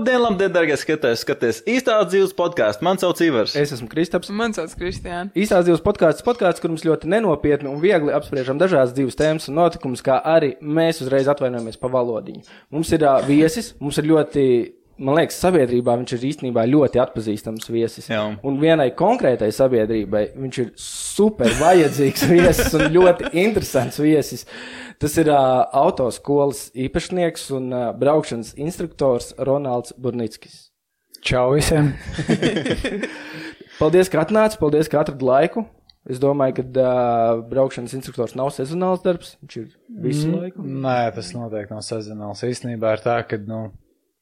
Labdien, labdien, darbie skatītāji! Skaties īstās dzīves podkāstu. Man sauc Ivars. Es esmu Kristaps. Man sauc Kristiāna. Īstās dzīves podkāsts, podkāsts, kur mums ļoti nenopietni un viegli apspriežam dažādas dzīves tēmas un notikumus, kā arī mēs uzreiz atvainojamies par valodiņu. Mums ir uh, viesis, mums ir ļoti. Man liekas, sabiedrībā viņš ir īstenībā ļoti atpazīstams viesis. Jā. Un vienai konkrētai sabiedrībai viņš ir super vajadzīgs viesis un ļoti interesants viesis. Tas ir uh, autoskolas īpašnieks un uh, braukšanas instruktors Ronalds Burnickis. Čau visiem! Paldies, ka atnācāt, paldies, ka atradāt laiku. Es domāju, ka uh, braukšanas instruktors nav sezonāls darbs. Viņš ir visu mm. laiku. Nē, tas noteikti nav sezonāls. Īstenībā ir tā, ka nu,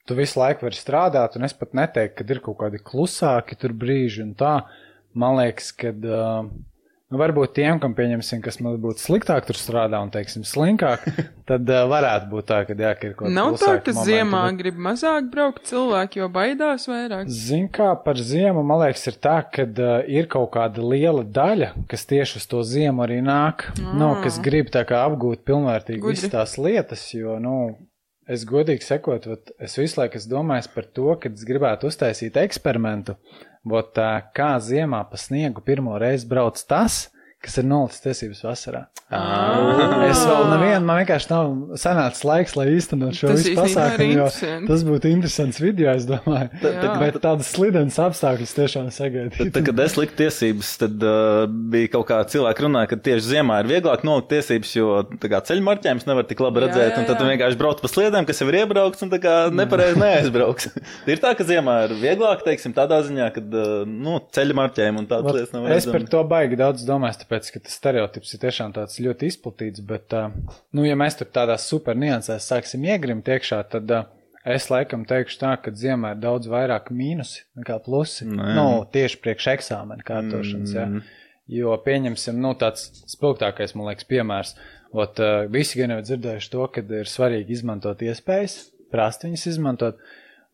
tu visu laiku vari strādāt, un es pat neteiktu, ka ir kaut kādi klusāki tur brīži un tā. Man liekas, ka. Uh, Nu, varbūt tiem, kam pieņemsim, kas man būtu sliktāk tur strādā un, teiksim, slinkāk, tad uh, varētu būt tā, ka, jā, ka ir kaut kas Nav tā, ka momenti, ziemā bet... grib mazāk braukt cilvēki, jo baidās vairāk. Zin kā par ziemu, man liekas, ir tā, ka uh, ir kaut kāda liela daļa, kas tieši uz to ziemu arī nāk, mm. nu, kas grib tā kā apgūt pilnvērtīgi visas tās lietas, jo, nu, es godīgi sekot, vat, es visu laiku esmu domājis par to, ka es gribētu uztaisīt eksperimentu, Vot, kā ziemā pa sniegu pirmo reizi brauc tas, kas ir nolicis tiesības vasarā. Ah. Es vēl nevienu, man vienkārši nav sanācis laiks, lai īstenot šo Tas visu pasākumu, tas būtu interesants video, es domāju. Jā. Bet tādas slidenas apstākļus tiešām sagaidīt. Tad, tad, kad es liku tiesības, tad uh, bija kaut kā cilvēki runāja, ka tieši ziemā ir vieglāk nolikt tiesības, jo ceļu marķējums nevar tik labi Jā, redzēt, jā, un tad tu jā. vienkārši brauc pa sliedēm, kas jau ir iebraukts, un tā kā nepareizi neaizbrauks. ir tā, ka ziemā ir vieglāk, teiksim, tādā ziņā, ka, uh, nu, ceļu marķējumu un tādas lietas nav Es par to baigi daudz domāju, tāpēc, ka tas stereotips ir tiešām tāds ļoti izplatīts, bet, nu, ja mēs tur tādās super niansēs sāksim iegrimt iekšā, tad es laikam teikšu tā, ka ziemā ir daudz vairāk mīnusi nekā plusi. Nē. Nu, tieši priekš eksāmena kārtošanas, jā. Mm. Jo pieņemsim, nu, tāds spilgtākais, man liekas, piemērs. Ot, visi gan jau ir dzirdējuši to, ka ir svarīgi izmantot iespējas, prast viņas izmantot,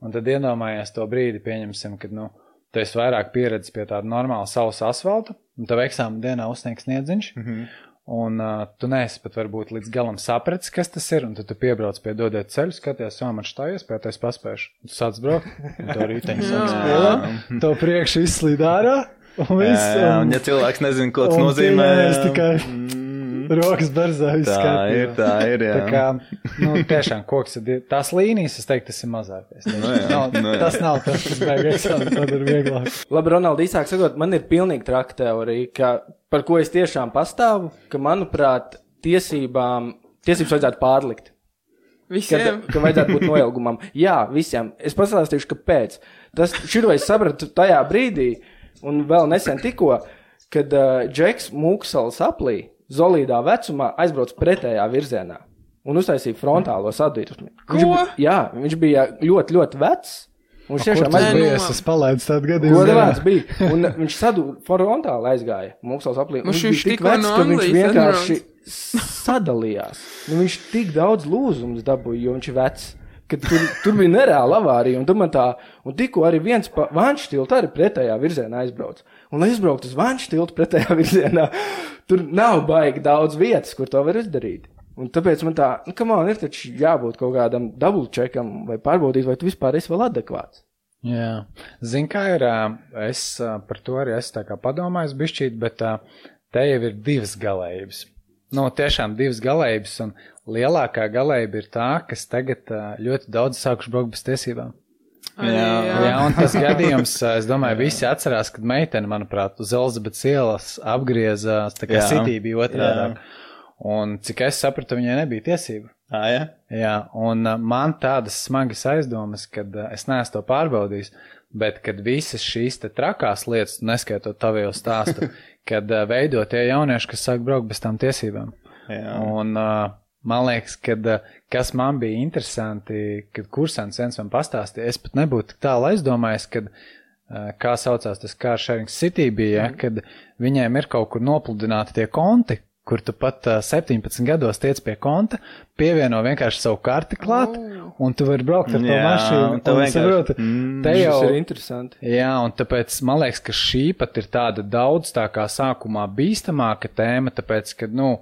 un tad iedomājies to brīdi, pieņemsim, kad, nu, tu esi vairāk pieredzis pie tāda normāla sausa asfalta, un tev eksāmena dienā uzsniegs sniedziņš, mm Mhm. -hmm. un uh, tu neesi pat varbūt līdz galam sapratis, kas tas ir, un tad tu piebrauc pie dodiet ceļu, skaties, jā, man šitā iespēja, tu esi paspējuši. Un Tu sāc braukt, un to rīteņu sāc Jā. spēlēt, to priekšu izslīd ārā, un viss. Jā, jā, un un- ja cilvēks nezina, ko tas nozīmē, jā. tikai Mm. Rokas berzā viss tā ir, tā ir, jā. Tā kā, nu, tiešām koks ir, tās līnijas, es teiktu, tas ir mazākais. Nu jā, nav, nu jā. tas nav tas, kas beigas, tad ir vieglāk. Labi, Ronalds, īsāk sakot, man ir pilnīgi traka teorija, ka, par ko es tiešām pastāvu, ka, manuprāt, tiesībām, tiesības vajadzētu pārlikt. Visiem. ka vajadzētu būt noilgumam. Jā, visiem. Es pastāstīšu, kāpēc. Tas šito es sapratu tajā brīdī, un vēl nesen tikko, kad uh, Džeks Mūksals aplī Zolīdā vecumā aizbrauc pretējā virzienā un uztaisīja frontālo sadursmi. Viņš, Ko? bi- jā, viņš bija ļoti, ļoti vecs. Un viņš tiešām bija? nu, Es esmu palaidis tādu gadījumu. Goda garām. vārds bija. Un viņš sadu frontāli aizgāja. Mūksls aplīja. Viņš bija viņš tik vecs, no ka viņš vienkārši sadalījās. Nu, viņš tik daudz lūzumus dabūja, jo viņš ir vecs. Kad tur, tur bija nereāla avārija, un tur man tā, un tikko arī viens pa vanšu tiltu arī pretējā virzienā aizbrauc. Un, lai aizbrauktu uz vanšu tiltu pretējā virzienā, tur nav baigi daudz vietas, kur to var izdarīt. Un tāpēc man tā, nu, kam man ir taču jābūt kaut kādam dubultčekam vai pārbaudīt, vai tu vispār esi vēl adekvāts. Jā, zinu, kā ir. Es par to arī esmu padomājis, bišķīt, bet te jau ir divas galējības. Nu, tiešām divas galējības, un lielākā galējība ir tā, kas tagad ļoti daudz sākuši braukt bez tiesībām. Jā. jā. Jā, un tas gadījums, es domāju, visi atcerās, kad meitene, manuprāt, uz Elizabetes ielas apgriezās, tā kā sitī bija otrādi. Un cik es sapratu, viņai nebija tiesība. Ā, jā? Jā, un man tādas smagas aizdomas, ka uh, es neesmu to pārbaudījis, bet kad visas šīs te trakās lietas, neskaitot tavu stāstu, kad veido tie jaunieši, kas sāk braukt bez tām tiesībām. Jā. Un uh, man liekas, ka uh, kas man bija interesanti, kad kursants viens man pastāstīja, es pat nebūtu tālu aizdomājis, kad uh, kā saucās tas sharing city bija, ja, kad viņiem ir kaut kur nopludināti tie konti, kur tu pat uh, 17 gados tiec pie konta, pievieno vienkārši savu karti klāt, un tu vari braukt ar to Jā, mašīnu. un vienkārši- Mm. te jau ir interesanti. Jā, un tāpēc man liekas, ka šī pat ir tāda daudz tā kā sākumā bīstamāka tēma, tāpēc, ka, nu,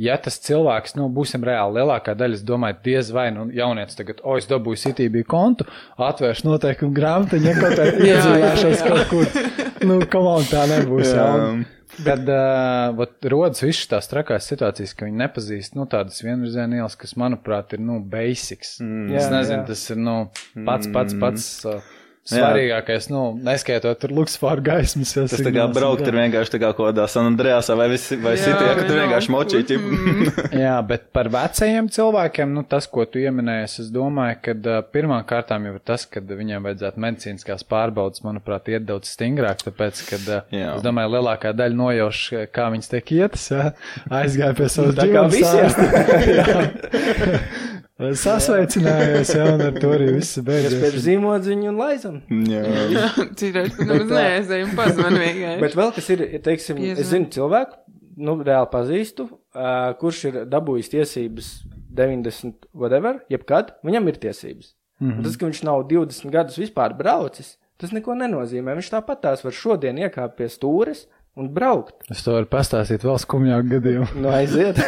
ja tas cilvēks, nu, būsim reāli, lielākā daļa, es domāju, diez vai, nu, jaunietis tagad, o, es dabūju CTB kontu, atvēršu noteikumu grāmatiņu, ja kaut kā iedzīvēšos kaut kur. Nu, komand tā nebūs, jā. Un, Kad uh, vat, rodas visas tās trakās situācijas, ka viņi nepazīst nu, tādas vienvirziena ielas, kas, manuprāt, ir nu, basics. Mm, es nezinu, jā. tas ir nu, pats, pats, pats. Uh, Svarīgākais, nu, neskaitot tur luksfāru gaismas. Jau tas tā kā braukt ir vienkārši tā kā kaut kādā San Andreasā vai, visi, vai City, ja, ka tu vienkārši močīti. jā, bet par vecajiem cilvēkiem, nu, tas, ko tu ieminējies, es domāju, ka uh, pirmām kārtām jau ir tas, ka viņiem vajadzētu medicīniskās pārbaudas, manuprāt, iet daudz stingrāk, tāpēc, ka, uh, jā. es domāju, lielākā daļa nojauš, kā viņas tiek ietas, jā, aizgāja pie savas dzīves. Sasveicinājos, jā, un ar to arī viss beidzās. Pēc zīmodziņu un laizam. Jā, citreiz, neaizēju un pazvanu vienkārši. Bet vēl kas ir, teiksim, Piezvan. es zinu cilvēku, nu, reāli pazīstu, uh, kurš ir dabūjis tiesības 90, whatever, jebkad, viņam ir tiesības. Mm -hmm. Un tas, ka viņš nav 20 gadus vispār braucis, tas neko nenozīmē. Viņš tāpat tās var šodien iekāpt pie stūres, un braukt. Es to varu pastāstīt vēl skumjāku gadījumu. Nu, aiziet.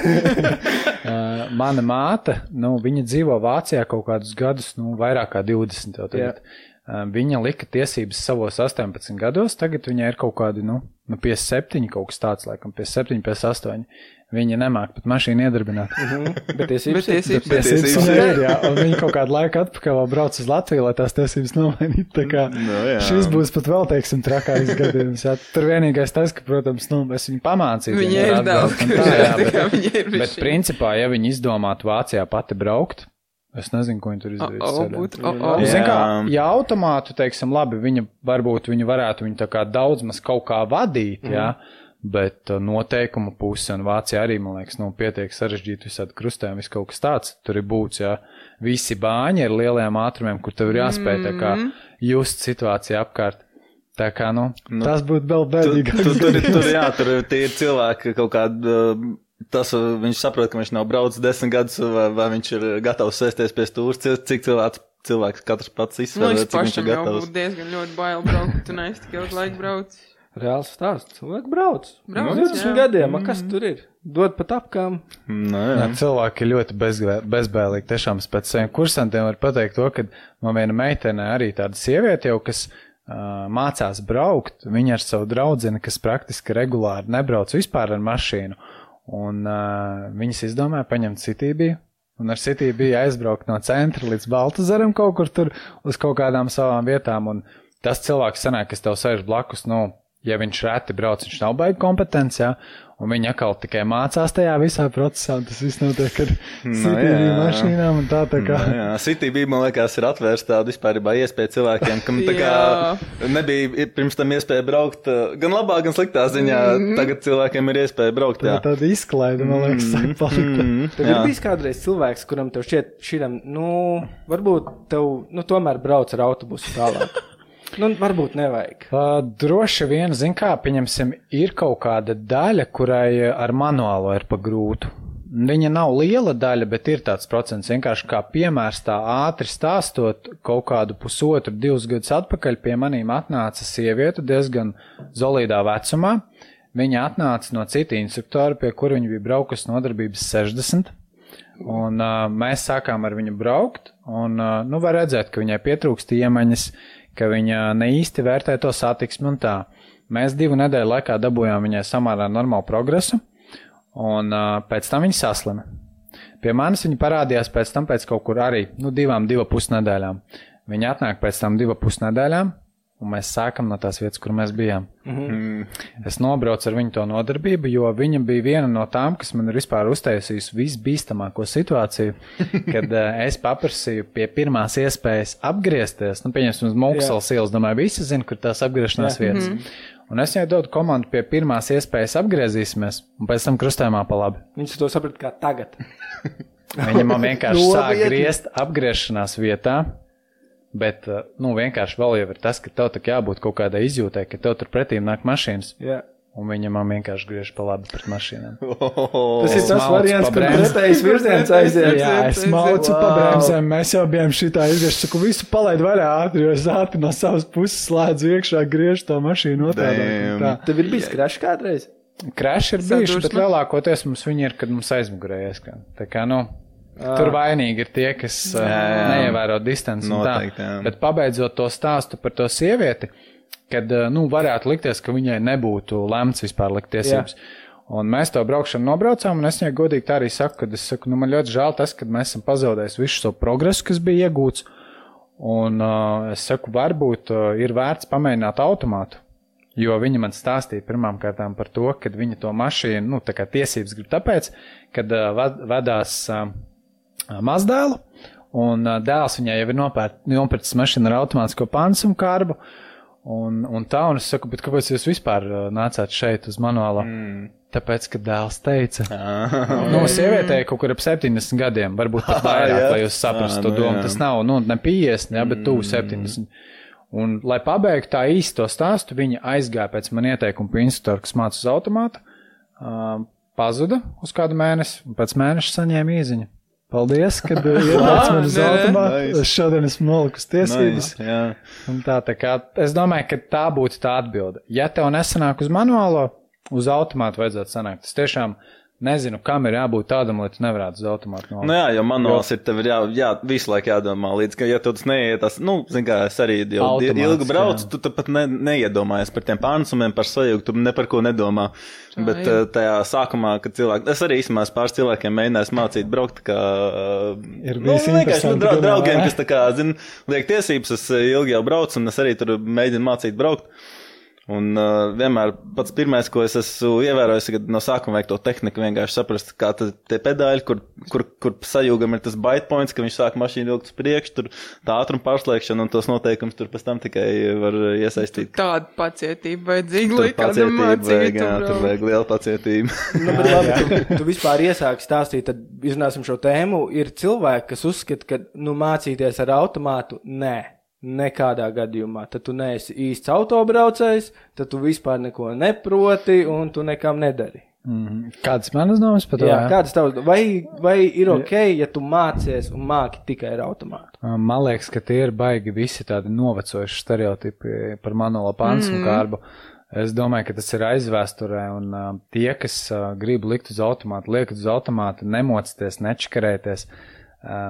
uh, mana māte, nu, viņa dzīvo Vācijā kaut kādus gadus, nu, vairāk kā 20 jau tagad. Uh, viņa lika tiesības savos 18 gados, tagad viņai ir kaut kādi, nu, nu 57, kaut kas tāds, laikam, 57, 58. Viņa nemāk pat mašīnu iedarbināt. Mm -hmm. Bet tiesības, bet tiesības, bet tiesības, tiesības ir, jā. Un viņa kaut kādu laiku atpakaļ vēl brauc uz Latviju, lai tās tiesības nomainītu. Tā kā no, jā. šis būs pat vēl, teiksim, trakāks gadījums. Jā. Tur vienīgais tas, ka, protams, nu, es viņu pamācīju. Viņa ir daudz, tā, jā, bet, bet principā, ja viņi izdomātu Vācijā pati braukt, Es nezinu, ko viņi tur izdarīja. Oh, oh, oh, oh. Zin, kā, ja automātu, teiksim, labi, viņa varbūt viņa varētu viņu tā kā daudz maz kaut kā vadīt, mm. jā, Bet uh, noteikuma puse, un Vācija arī, man liekas, nu, pietiek sarežģīti visādi krustējumi, viss kaut kas tāds. Tur ir būts, jā, visi bāņi ar lielajiem ātrumiem, kur tev ir jāspēj tā kā mm-hmm. just situācija apkārt. Tā kā, nu, nu tas būtu vēl bēdīgāk. Tur, tur, tur, tur, jā, tur ir cilvēki kaut kādi. Uh, tas viņš saprot, ka viņš nav braucis desmit gadus, vai, vai viņš ir gatavs sēsties pie stūra, cik cilvēks, cilvēks katrs pats izsver, nu, cik viņš ir gatavs. Man diezgan ļoti bail braukt, un es tik ilgu laiku braucu. Reāls stāsts. Cilvēki brauc. Brauc, no 20 jā. gadiem, mm. kas tur ir? Dod pat apkām. Nē, Nē, cilvēki ir ļoti bezgā, bezbēlīgi. Tiešām pēc saviem kursantiem var pateikt to, ka man viena meitene arī tāda sieviete jau, kas uh, mācās braukt, viņa ar savu draudzeni, kas praktiski regulāri nebrauc vispār ar mašīnu. Un uh, viņas izdomāja paņemt citībiju. Un ar citību bija aizbraukt no centra līdz Baltazaram kaut kur tur uz kaut kādām savām vietām. Un tas cilvēks sanāk, kas tev sēž blakus, nu, ja viņš reti brauc, viņš nav baigi kompetents, jā, un viņi atkal tikai mācās tajā visā procesā, un tas viss notiek ar no, CTV mašīnām un tā tā kā. No, jā, CTV, man liekas, ir atvērsta tāda vispār iespēja cilvēkiem, kam tā kā nebija pirms tam iespēja braukt gan labā, gan sliktā ziņā, mm -hmm. tagad cilvēkiem ir iespēja braukt, jā. Tā tāda izklaida, man liekas, sāk mhm. palikt. Mm -hmm. Tev ir bijis kādreiz cilvēks, kuram tev šķiet šitam, nu, varbūt tev, nu, tomēr brauc ar autobusu tālāk. Nu, varbūt nevajag. Uh, droši vien, zin kā, pieņemsim, ir kaut kāda daļa, kurai ar manuālo ir pa grūtu. Viņa nav liela daļa, bet ir tāds procents. Vienkārši kā piemērs tā ātri stāstot, kaut kādu pusotru, divus gadus atpakaļ pie manīm atnāca sieviete diezgan zolīdā vecumā. Viņa atnāca no cita instruktora, pie kura viņa bija braukusi nodarbības 60. Un uh, mēs sākām ar viņu braukt, un, uh, nu, var redzēt, ka viņai pietrūkst iemaņas, ka viņa ne īsti vērtē to satiksmi un tā. Mēs divu nedēļu laikā dabūjām viņai samērā normālu progresu, un uh, pēc tam viņa saslima. Pie manis viņa parādījās pēc tam pēc kaut kur arī, nu, divām, divu pusnedēļām. Viņa atnāk pēc tam divu pusnedēļām, un mēs sākam no tās vietas, kur mēs bijām. Mm -hmm. Es nobraucu ar viņu to nodarbību, jo viņa bija viena no tām, kas man ir vispār uztaisījusi visbīstamāko situāciju, kad uh, es paprasīju pie pirmās iespējas apgriezties. Nu, pieņemsim, uz Mokslas ielas, domāju, visi zina, kur tās apgriešanās Jā. vietas. Mm -hmm. Un es viņai dodu komandu pie pirmās iespējas apgriezīsimies, un pēc tam krustējumā pa labi. Viņš to saprata kā tagad. Viņa man vienkārši sāk griezt apgriešanās vietā Bet, uh, nu, vienkārši vēl jau ir tas, ka tev tā jābūt kaut kādai izjūtai, ka tev tur pretīm nāk mašīnas. Jā. Un viņa man vienkārši griež pa labi pret mašīnām. Oh, tas ir tas variants, ka pretējs virziens aiziet. Jā, es maucu wow. pa bremzēm, mēs jau bijām šitā izgriezt, saku, visu palaid vairāk ātri, jo es ātri no savas puses slēdzu iekšā, griež to mašīnu otrādā. Tev ir bijis krašs kādreiz? Crash ir bijuši, bet lielākoties mums viņi ir, kad mums aizmugurē ieskan. Tā kā, nu, tur vainīgi ir tie, kas jā, jā, jā. neievēro distanci tā. Noteikti, jā. Bet pabeidzot to stāstu par to sievieti, kad, nu, varētu likties, ka viņai nebūtu lemts vispār likt tiesības. Jā. Un mēs to braukšanu nobraucām, un es viņai godīgi tā arī saku, ka es saku, nu, man ļoti žēl tas, ka mēs esam pazaudējuši visu to progresu, kas bija iegūts. Un uh, es saku, varbūt uh, ir vērts pamēģināt automātu. Jo viņa man stāstīja pirmām kārtām par to, ka viņa to mašīnu, nu, tā kā tiesības grib tāpēc, kad uh, vad, vadās uh, mazdēlu, un dēls viņai jau ir nopērt, nopircis mašīnu ar automātisko pansumu kārbu, un, un tā, un es saku, bet kāpēc jūs vispār nācāt šeit uz manuāla? Mm. Tāpēc, ka dēls teica, nu, sievietei kaut kur ap 70 gadiem, varbūt pat vairāk, lai jūs saprastu to domu. Tas nav, nu, ne 50, ne, bet tuvu 70. Un, lai pabeigtu tā īsti to stāstu, viņa aizgāja pēc man ieteikuma pie instruktora, kas mācās uz automātu, uh, pazuda uz kādu mēnesi, un pēc mēneša saņēma īziņu. Paldies, ka ieteicis man uz automātu. Es šodien esmu nolikusi tiesības. Nice, jā. Un tā, tā kā, es domāju, ka tā būtu tā atbilde. Ja tev nesanāk uz manuālo, uz automātu vajadzētu sanākt. Tas tiešām nezinu, kam ir jābūt tādam, lai tu nevarētu uz automātu nolikt. Nu jā, jo manuāls ir tev ir jā, jā, visu laiku jādomā līdz, ka, ja tu tas neiet, tas, nu, zin kā, es arī jau Automāts, ilgi braucu, jā. tu pat ne, neiedomājies par tiem pārnesumiem, par sajūgu, tu ne par ko nedomā. Tā Bet ir. uh, tajā sākumā, kad cilvēki, es arī īstenībā pāris cilvēkiem mēģināju mācīt braukt, kā, uh, Ir nu, bijis vienkārši, nu, dra draugiem, kas tā kā, zin, liek tiesības, es uh, ilgi jau braucu, un es arī tur mēģinu mācīt braukt. Un uh, vienmēr pats pirmais, ko es esmu ievērojis, ir, no sākuma vajag to tehniku vienkārši saprast, kā tad tie pedāļi, kur, kur, kur sajūgam ir tas bite points, ka viņš sāk mašīnu vilkt uz priekšu, tur tā ātruma pārslēgšana un tos noteikums tur pēc tam tikai var iesaistīt. Tāda pacietība vajadzīga, lai kādam mācītu. jā, tur vajag liela pacietība. Nu, bet labi, tu, tu vispār iesāki stāstīt, tad iznāsim šo tēmu. Ir cilvēki, kas uzskata, ka nu, mācīties ar automātu nē. Nekādā gadījumā. Tad tu neesi īsts autobraucējs, tad tu vispār neko neproti un tu nekam nedari. Mm. Kādas manas domas par to? Jā, kādas tavas, vai, vai ir ok, ja tu mācies un māki tikai ar automātu? Man liekas, ka tie ir baigi visi tādi novecojuši stereotipi par manuālo pansu mm. kārbu. Es domāju, ka tas ir aizvēsturē, un uh, tie, kas uh, grib likt uz automātu, liekat uz automātu, nemocieties, nečakarēties. Uh,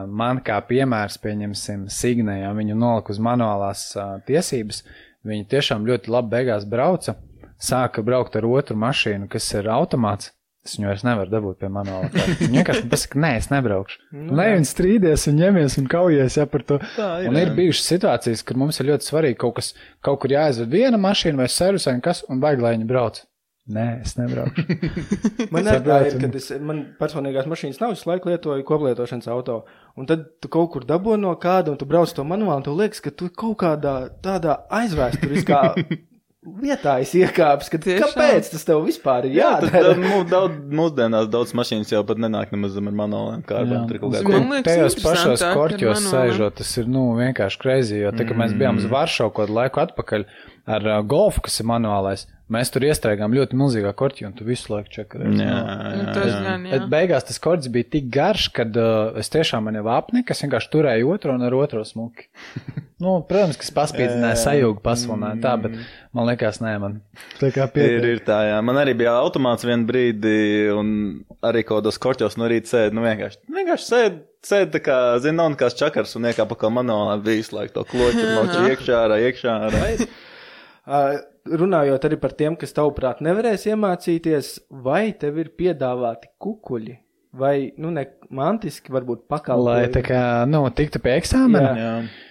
man kā piemērs, pieņemsim, Signē, ja viņu nolika uz manuālās uh, tiesības, viņi tiešām ļoti labi beigās brauca, sāka braukt ar otru mašīnu, kas ir automāts. Es viņu vairs nevaru dabūt pie manuālā. Viņa vienkārši pasaka, nē, es nebraukšu. Nu, ne, viņi strīdies un ņemies un kaujies ja, par to. Tā ir, un ir bijušas situācijas, kad mums ir ļoti svarīgi kaut kas, kaut kur jāaizved viena mašīna vai servisē, un kas, un vajag, lai viņi brauc. Nē, es nebraukšu. Man Saprotu. kad es, man personīgās mašīnas nav, visu laiku lietoju koplietošanas auto. Un tad tu kaut kur dabū no kāda, un tu brauc to manuāli, un tu liekas, ka tu kaut kādā tādā aizvēsturiskā vietā esi iekāpis. Kad, Tiešām. kāpēc tas tev vispār ir Jā, tad jādara? uh, mū, daudz, mūsdienās daudz mašīnas jau pat nenāk nemaz ar manuāliem kārtām. Tur kaut kā liekas, Tajos pašos korķos sēžot, tas ir, nu, vienkārši kreizi, jo tā, kad mēs bijām uz Varšavu kaut kādu laiku atpakaļ ar uh, golfu, kas ir manuālais, mēs tur iestrēgām ļoti milzīgā korķī, un tu visu laiku čakarēji. Jā, Nu, jā, jā. jā. Bet beigās tas korķis bija tik garš, ka uh, es tiešām man jau apnika, es vienkārši turēju otru un ar otru smuki. nu, protams, ka es paspīdzināju sajūgu, pasvalnāju tā, bet man liekas, nē, man tā kā Ir, pietiek. ir tā, jā. Man arī bija automāts vienā brīdī, un arī kaut kādos korķos no rīta sēdi. Nu, vienkārši, vienkārši sēdi, sēdi tā kā, zina, nav nekāds čakars un iekāpa kā manuālā visu laiku to kloķu, moči iekšā, ārā, iekšā, ārā. Uh, runājot arī par tiem, kas tavuprāt nevarēs iemācīties, vai tev ir piedāvāti kukuļi, vai, nu, ne mantiski, varbūt Lai pakalpojumi. tā kā, nu, tiktu pie eksāmena. Jā. Jā.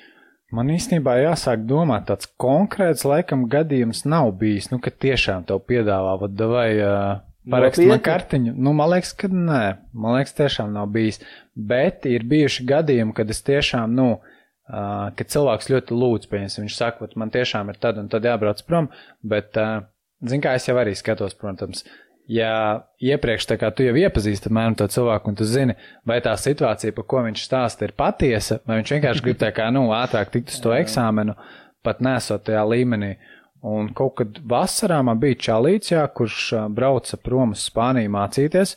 Man īstenībā jāsāk domāt, tāds konkrēts laikam gadījums nav bijis, nu, ka tiešām tev piedāvā, vad, vai uh, parakst man kartiņu. Nu, man liekas, ka nē, man liekas, tiešām nav bijis. Bet ir bijuši gadījumi, kad es tiešām, nu, uh, kad cilvēks ļoti lūdz, pieņemsim, viņš saka, man tiešām ir tad un tad jābrauc prom, bet, uh, zin kā, es jau arī skatos, protams, ja iepriekš tā kā tu jau iepazīsti apmēram to cilvēku, un tu zini, vai tā situācija, par ko viņš stāsta, ir patiesa, vai viņš vienkārši grib tā kā, nu, ātrāk tikt uz to eksāmenu, pat nesot tajā līmenī. Un kaut kad vasarā man bija čalīts, jā, kurš brauca prom uz Spāniju mācīties.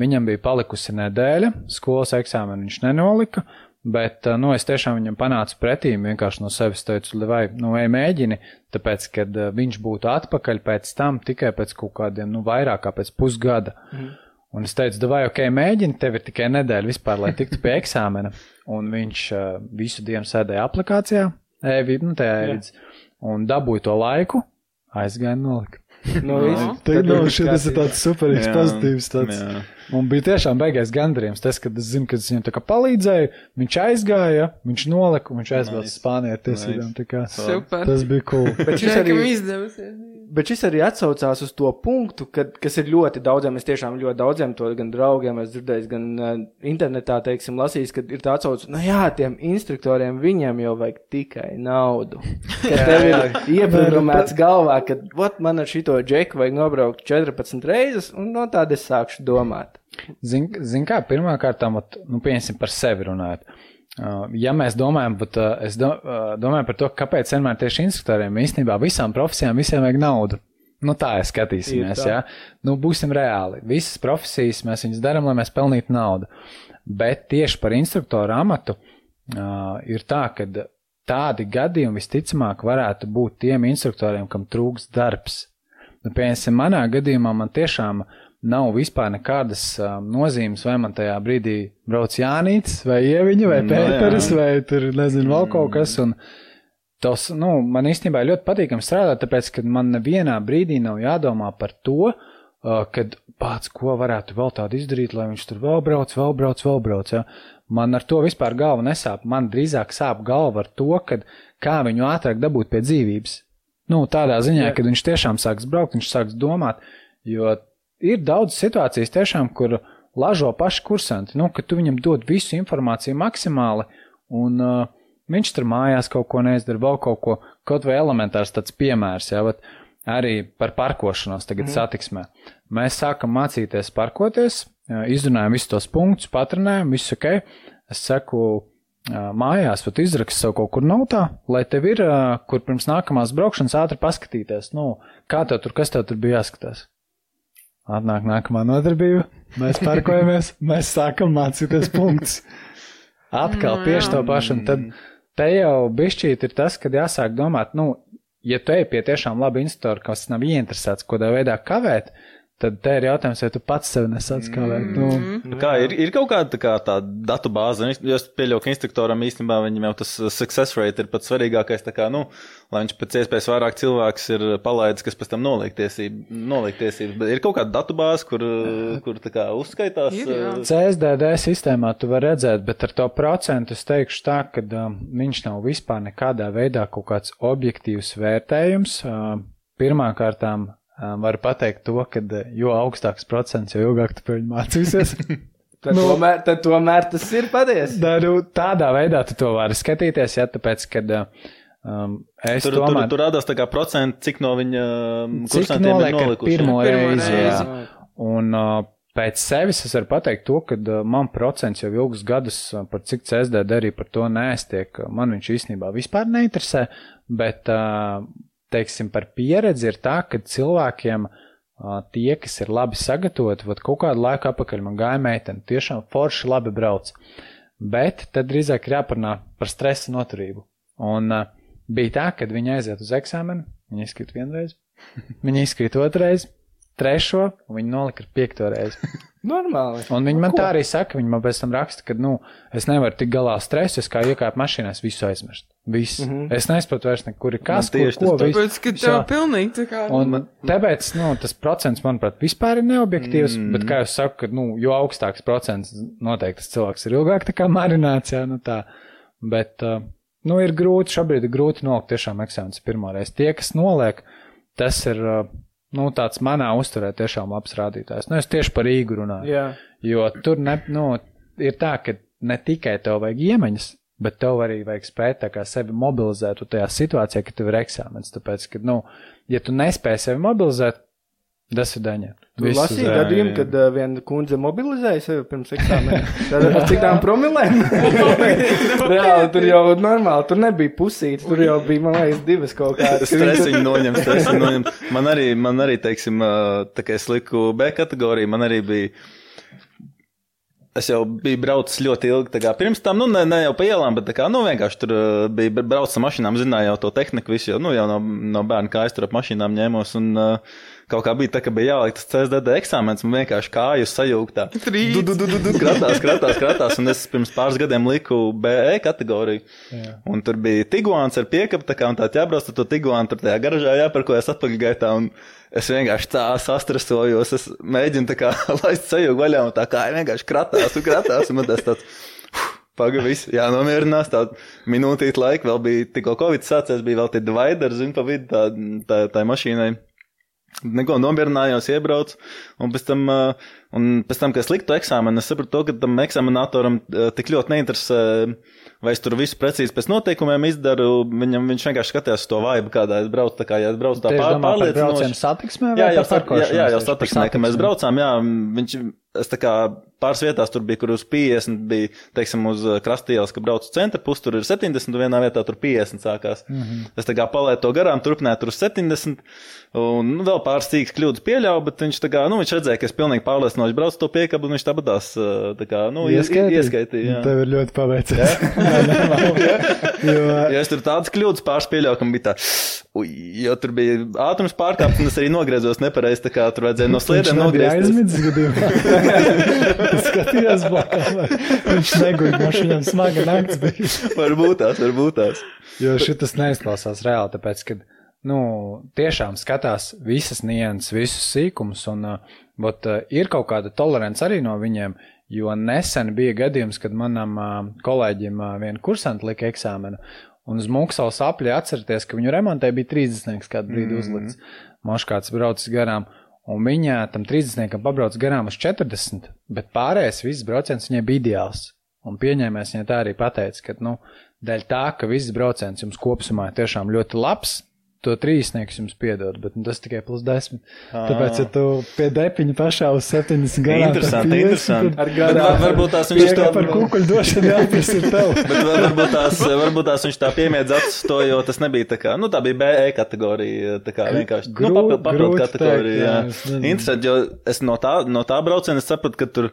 Viņam bija palikusi nedēļa, skolas eksāmenu viņš nenolika, Bet, uh, nu, es tiešām viņam panācu pretī, vienkārši no sevis teicu, vai, nu, ej mēģini, tāpēc, kad uh, viņš būtu atpakaļ pēc tam tikai pēc kaut kādiem, nu, vairāk kā pēc pusgada. Mm. Un es teicu, vai, ok, mēģini, tev ir tikai nedēļa vispār, lai tiktu pie eksāmena. Un viņš uh, visu dienu sēdēja aplikācijā, e-vid, nu, tajā e-vids, un dabūja to laiku, aizgāja nolika. No, Jā. Tā Tad nu, viņš šis ir tāds superīgs pozitīvs. Tāds. jā. Un bija tiešām beigais gandarījums. Tas, kad es zinu, ka es viņam palīdzēju, viņš aizgāja, viņš nolika un viņš aizbrauca Nice. uz Spāniju ar tiesībām. Nice. Tas bija cool. Bet šis arī, izdevusies. bet šis arī atsaucās uz to punktu, kad, kas ir ļoti daudziem, es tiešām ļoti daudziem to gan draugiem, es dzirdēju, gan uh, internetā, teiksim, lasījis, kad ir tā atsauce, nu jā, tiem instruktoriem viņiem jau vajag tikai naudu. Ka tev ir ieprogrammēts galvā, ka, ot, man ar šito džeku vajag nobraukt 14 reizes, un no tāda es sākšu domāt. Zini, zin kā, pirmā kārtā, nu, pieņemsim par sevi runājot. Uh, ja mēs domājam, bet uh, es do, uh, domāju par to, kāpēc vienmēr tieši instruktoriem īstenībā visām profesijām visiem vajag naudu. Nu, tā ir skatīsimies, tā. jā. Nu, būsim reāli. Visas profesijas mēs viņus darām, lai mēs pelnītu naudu. Bet tieši par instruktoru amatu uh, ir tā, ka tādi gadījumi visticamāk varētu būt tiem instruktoriem, kam trūks darbs. Nu, piemēram, manā gadījumā man tiešām nav vispār nekādas uh, nozīmes, vai man tajā brīdī brauc Jānis, vai Ieviņa, vai No, jā. Pēteris, vai tur nezinu, vēl kaut kas. Un tos, nu, man īstenībā ļoti patīkami strādāt, tāpēc, ka man nevienā brīdī nav jādomā par to, uh, kad pats, ko varētu vēl tādu izdarīt, lai viņš tur vēl brauc, vēl brauc, vēl brauc. Ja? Man ar to vispār galva nesāp. Man drīzāk sāp galva ar to, kad kā viņu ātrāk dabūt pie dzīvības. Nu, tādā ziņā, kad viņš tiešām sāks braukt, viņš sāks domāt, jo ir daudz situācijas tiešām, kur lažo paši kursanti, nu, ka tu viņam dod visu informāciju maksimāli, un uh, viņš tur mājās kaut ko neizdara, vēl kaut ko, kaut vai elementārs tāds piemērs, jā, bet arī par parkošanos tagad mm. satiksmē. Mēs sākam mācīties parkoties, jā, izrunājam visus tos punktus, patronējam, viss ok. Es saku, ā, mājās, pat izrakst sev kaut kur notā, lai tev ir, ā, kur pirms nākamās braukšanas ātri paskatīties, nu, kā tev tur, kas tev tur bija jāskatās. Atnāk nākamā nodarbība, mēs parkojamies, mēs sākam mācīties punktus. Atkal tieši to pašu, un tad te jau bišķīt ir tas, kad jāsāk domāt, nu, ja tu ej pie tiešām laba instruktora, kas nav ieinteresēts, kādā veidā kavēt, tad te ir jautājums, vai tu pats sev nesāc kavēt. Nu, Nu Kā, ir, ir kaut kāda tā, kā, tā datu bāze, jo es pieļauju, ka instruktoram īstenībā viņam jau tas success rate ir pats svarīgākais, tā kā, nu, lai viņš pēc iespējas vairāk cilvēks ir palaidis, kas pēc tam noliek tiesību, noliek tiesības. Bet ir kaut kāda datu bāze, kur, kur tā kā uzskaitās. Ir, jā. eh, CSDD sistēmā tu vari redzēt, bet ar to procentu es teikšu tā, ka um, viņš nav vispār nekādā veidā kaut kāds objektīvs vērtējums. Um, Pirmkārtām varu pateikt to, ka jo augstāks procents, jo ilgāk tu viņu mācīsies. Tad, Nu. tomēr, tad tomēr tas ir patiesi. Tā, nu, tādā veidā tu to vari skatīties, ja tāpēc, kad um, es Tur, tur, domāju, tur rādās tā kā procenti, cik no viņa kursantiem ir noliek ar nolikuši. pirmo reizi. reizi. Jā. Un uh, pēc sevis es varu pateikt to, ka uh, man procents jau ilgus gadus, uh, par cik CSDD arī par to nēstiek, man viņš īstenībā vispār neinteresē, bet, uh, teiksim, par pieredzi ir tā, ka cilvēkiem tie, kas ir labi sagatavoti, vat kaut kādu laiku apakaļ man gāja meitene, tiešām forši labi brauc. Bet tad drīzāk ir jāparunā par stresa noturību. Un uh, bija tā, kad viņi aiziet uz eksāmenu, viņi izkrīt vienreiz, viņi izkrīt otrreiz, trešo, un viņi nolika ar piekto reizi. Normāli. Un viņi Nu, man ko? tā arī saka, viņi man pēc tam raksta, ka, nu, es nevaru tik galā stresu, es kā iekāpu mašīnā, es visu aizmirstu. Viss. Mm. -hmm. Es nesaprotu vairs nekur, ir kas, Man tieši kur, ko, tas viss. Tāpēc, ka tev pilnīgi tā kā. Un tāpēc, nu, tas procents, manuprāt, vispār ir neobjektīvs, mm. bet, kā jau saku, ka, nu, jo augstāks procents, noteikti tas cilvēks ir ilgāk tā kā marināts, jā, nu tā. Bet, uh, nu, ir grūti, šobrīd ir grūti nolikt tiešām eksāmenis pirmoreiz. Tie, kas noliek, tas ir, uh, nu, tāds manā uzturē tiešām labs rādītājs. Nu, es tieši par Rīgu runāju. Jā. Jo tur ne, nu, ir tā, ka ne tikai tev vajag iemaņas, bet tev arī vajag spēt sevi mobilizēt tajā situācijā, kad tev ir eksāmens. Tāpēc, ka, nu, ja tu nespēji sevi mobilizēt, tas ir daņa. Tu lasīji gadījumu, kad uh, viena kundze mobilizēja sevi pirms eksāmena. Tad ar cik tām promilēm? Reāli, tur jau normāli, tur nebija pusītes, tur jau bija, man liekas, divas kaut kādas. Stresiņu noņem, stresiņu noņem. Man arī, man arī, teiksim, tā kā es liku B kategoriju, man arī bija es jau biju braucis ļoti ilgi, tā kā pirms tam, nu, ne, ne jau pa ielām, bet tā kā, nu, vienkārši tur bija braucis ar mašīnām, zināju jau to tehniku, visu jau, nu, jau no, no bērna kājas tur ap mašīnām ņēmos, un uh, kaut kā bija tā, ka bija jāliek tas CSDD eksāmens, man vienkārši kājas sajūgtā. Kratās, kratās, kratās, un es pirms pāris gadiem liku BE kategoriju, Jā. un tur bija tiguāns ar piekapu, tā kā, un tā jābrauc ar to tiguānu, tur tajā garažā jāparkojas atpakaļgaitā, un Es vienkārši tā sastrasojos, es mēģinu tā kā laist sajūgu vaļā, un tā kā vienkārši kratās un kratās, un man tas tāds. Pagaidām, viss jānomierinās. Tā minūtīte laika vēl bija tikko Covid sācies, bija vēl tie divideri, zinu, pa vidu tā, tā, tā mašīnai. Neko nomierinājos, iebraucu, un pēc tam, uh, un pēc tam, kad es liktu eksāmenu, es sapratu to, ka tam eksaminatoram uh, tik ļoti neinteresē, vai es tur visu precīzi pēc noteikumiem izdaru. Viņam viņš vienkārši skatījās to vaibu, kādā es braucu. Tā kā ja es braucu tā pār, par braucienu pārliecinoši. satiksmē Jā, jau, par sat, jā, jau satiksmē, ka mēs braucām, jā, viņš, es tā kā pāris vietās tur bija, kur uz 50 bija, teiksim, uz uh, krastielas, ka braucu centra pusi, tur ir 70, un vienā vietā tur 50 sākās. Mm. -hmm. Es tā kā palēju to garām, turpināju tur uz 70, un nu, vēl pāris cīks kļūdas pieļauju, bet viņš tā kā, nu, viņš redzēja, ka es pilnīgi pārliecinoši braucu to piekabu, un viņš tāpatās, uh, tā kā, nu, ies- Ieskaitīja? ieskaitīja. jā. Tev ir ļoti paveicies. Jā, normāli. jo, Ja es tur tādas kļūdas pāris pieļauju, ka man bija tā, ui, jo tur bija ātrums pārkāpts, un es arī nogriezos nepareizi, tā kā tur vajadzēja no sliedēm nogriezties. aizmidzis gadījumā. Es skatījos blakām. Viņš neguļ, no viņam smaga nakts bija. Varbūt tās, varbūt tās. Jo šis neizklausās reāli, tāpēc, ka, nu, tiešām skatās visas nianses, visus sīkumus, un, bet ir kaut kāda tolerance arī no viņiem, jo nesen bija gadījums, kad manam kolēģim viena kursanta lika eksāmenu, un uz Muksals apļa atcerieties, ka viņu remontē bija 30 kādu brīdi uzlikts. Moš kāds braucis garām. Un viņa tam 30 pabrauc garām uz 40, bet pārējais viss brauciens viņai bija ideāls. Un pieņēmēs viņa tā arī pateica, ka, nu, dēļ tā, ka viss brauciens jums kopumā ir tiešām ļoti labs, to trīsnieks jums piedod, bet nu, tas tikai plus 10. Tāpēc, ja tu pie depiņa pašā uz 70 gadiem Interesanti, interesanti. Ar Bet garām. var- varbūt tās viņš to par kukuļu došanu jāprasa ir tev. Bet var- varbūt tās, varbūt tās viņš tā piemiedz acis to, jo tas nebija tā kā, nu tā bija BE kategorija, tā kā vienkārši, nu Grū- papildu kategorija, jā. jā. Interesanti, jo es no tā, no tā brauciena sapratu, ka tur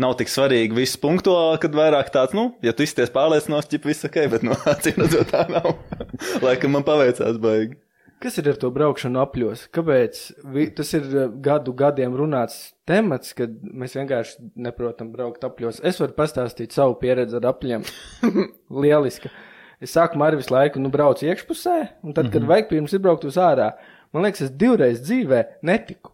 nav tik svarīgi viss punktuāli, kad vairāk tāds, nu, ja tu izties pārliecinos, ķip viss ok, bet no acīm redzot tā nav. Laikam man paveicās baigi. Kas ir ar to braukšanu apļos? Kāpēc? Vi, tas ir eh, gadu gadiem runāts temats, kad mēs vienkārši neprotam braukt apļos. Es varu pastāstīt savu pieredzi ar apļiem. Lieliska. Es sākumā arī visu laiku nu, braucu iekšpusē, un tad, kad vajag pirms izbraukt uz ārā, man liekas, es divreiz dzīvē netiku.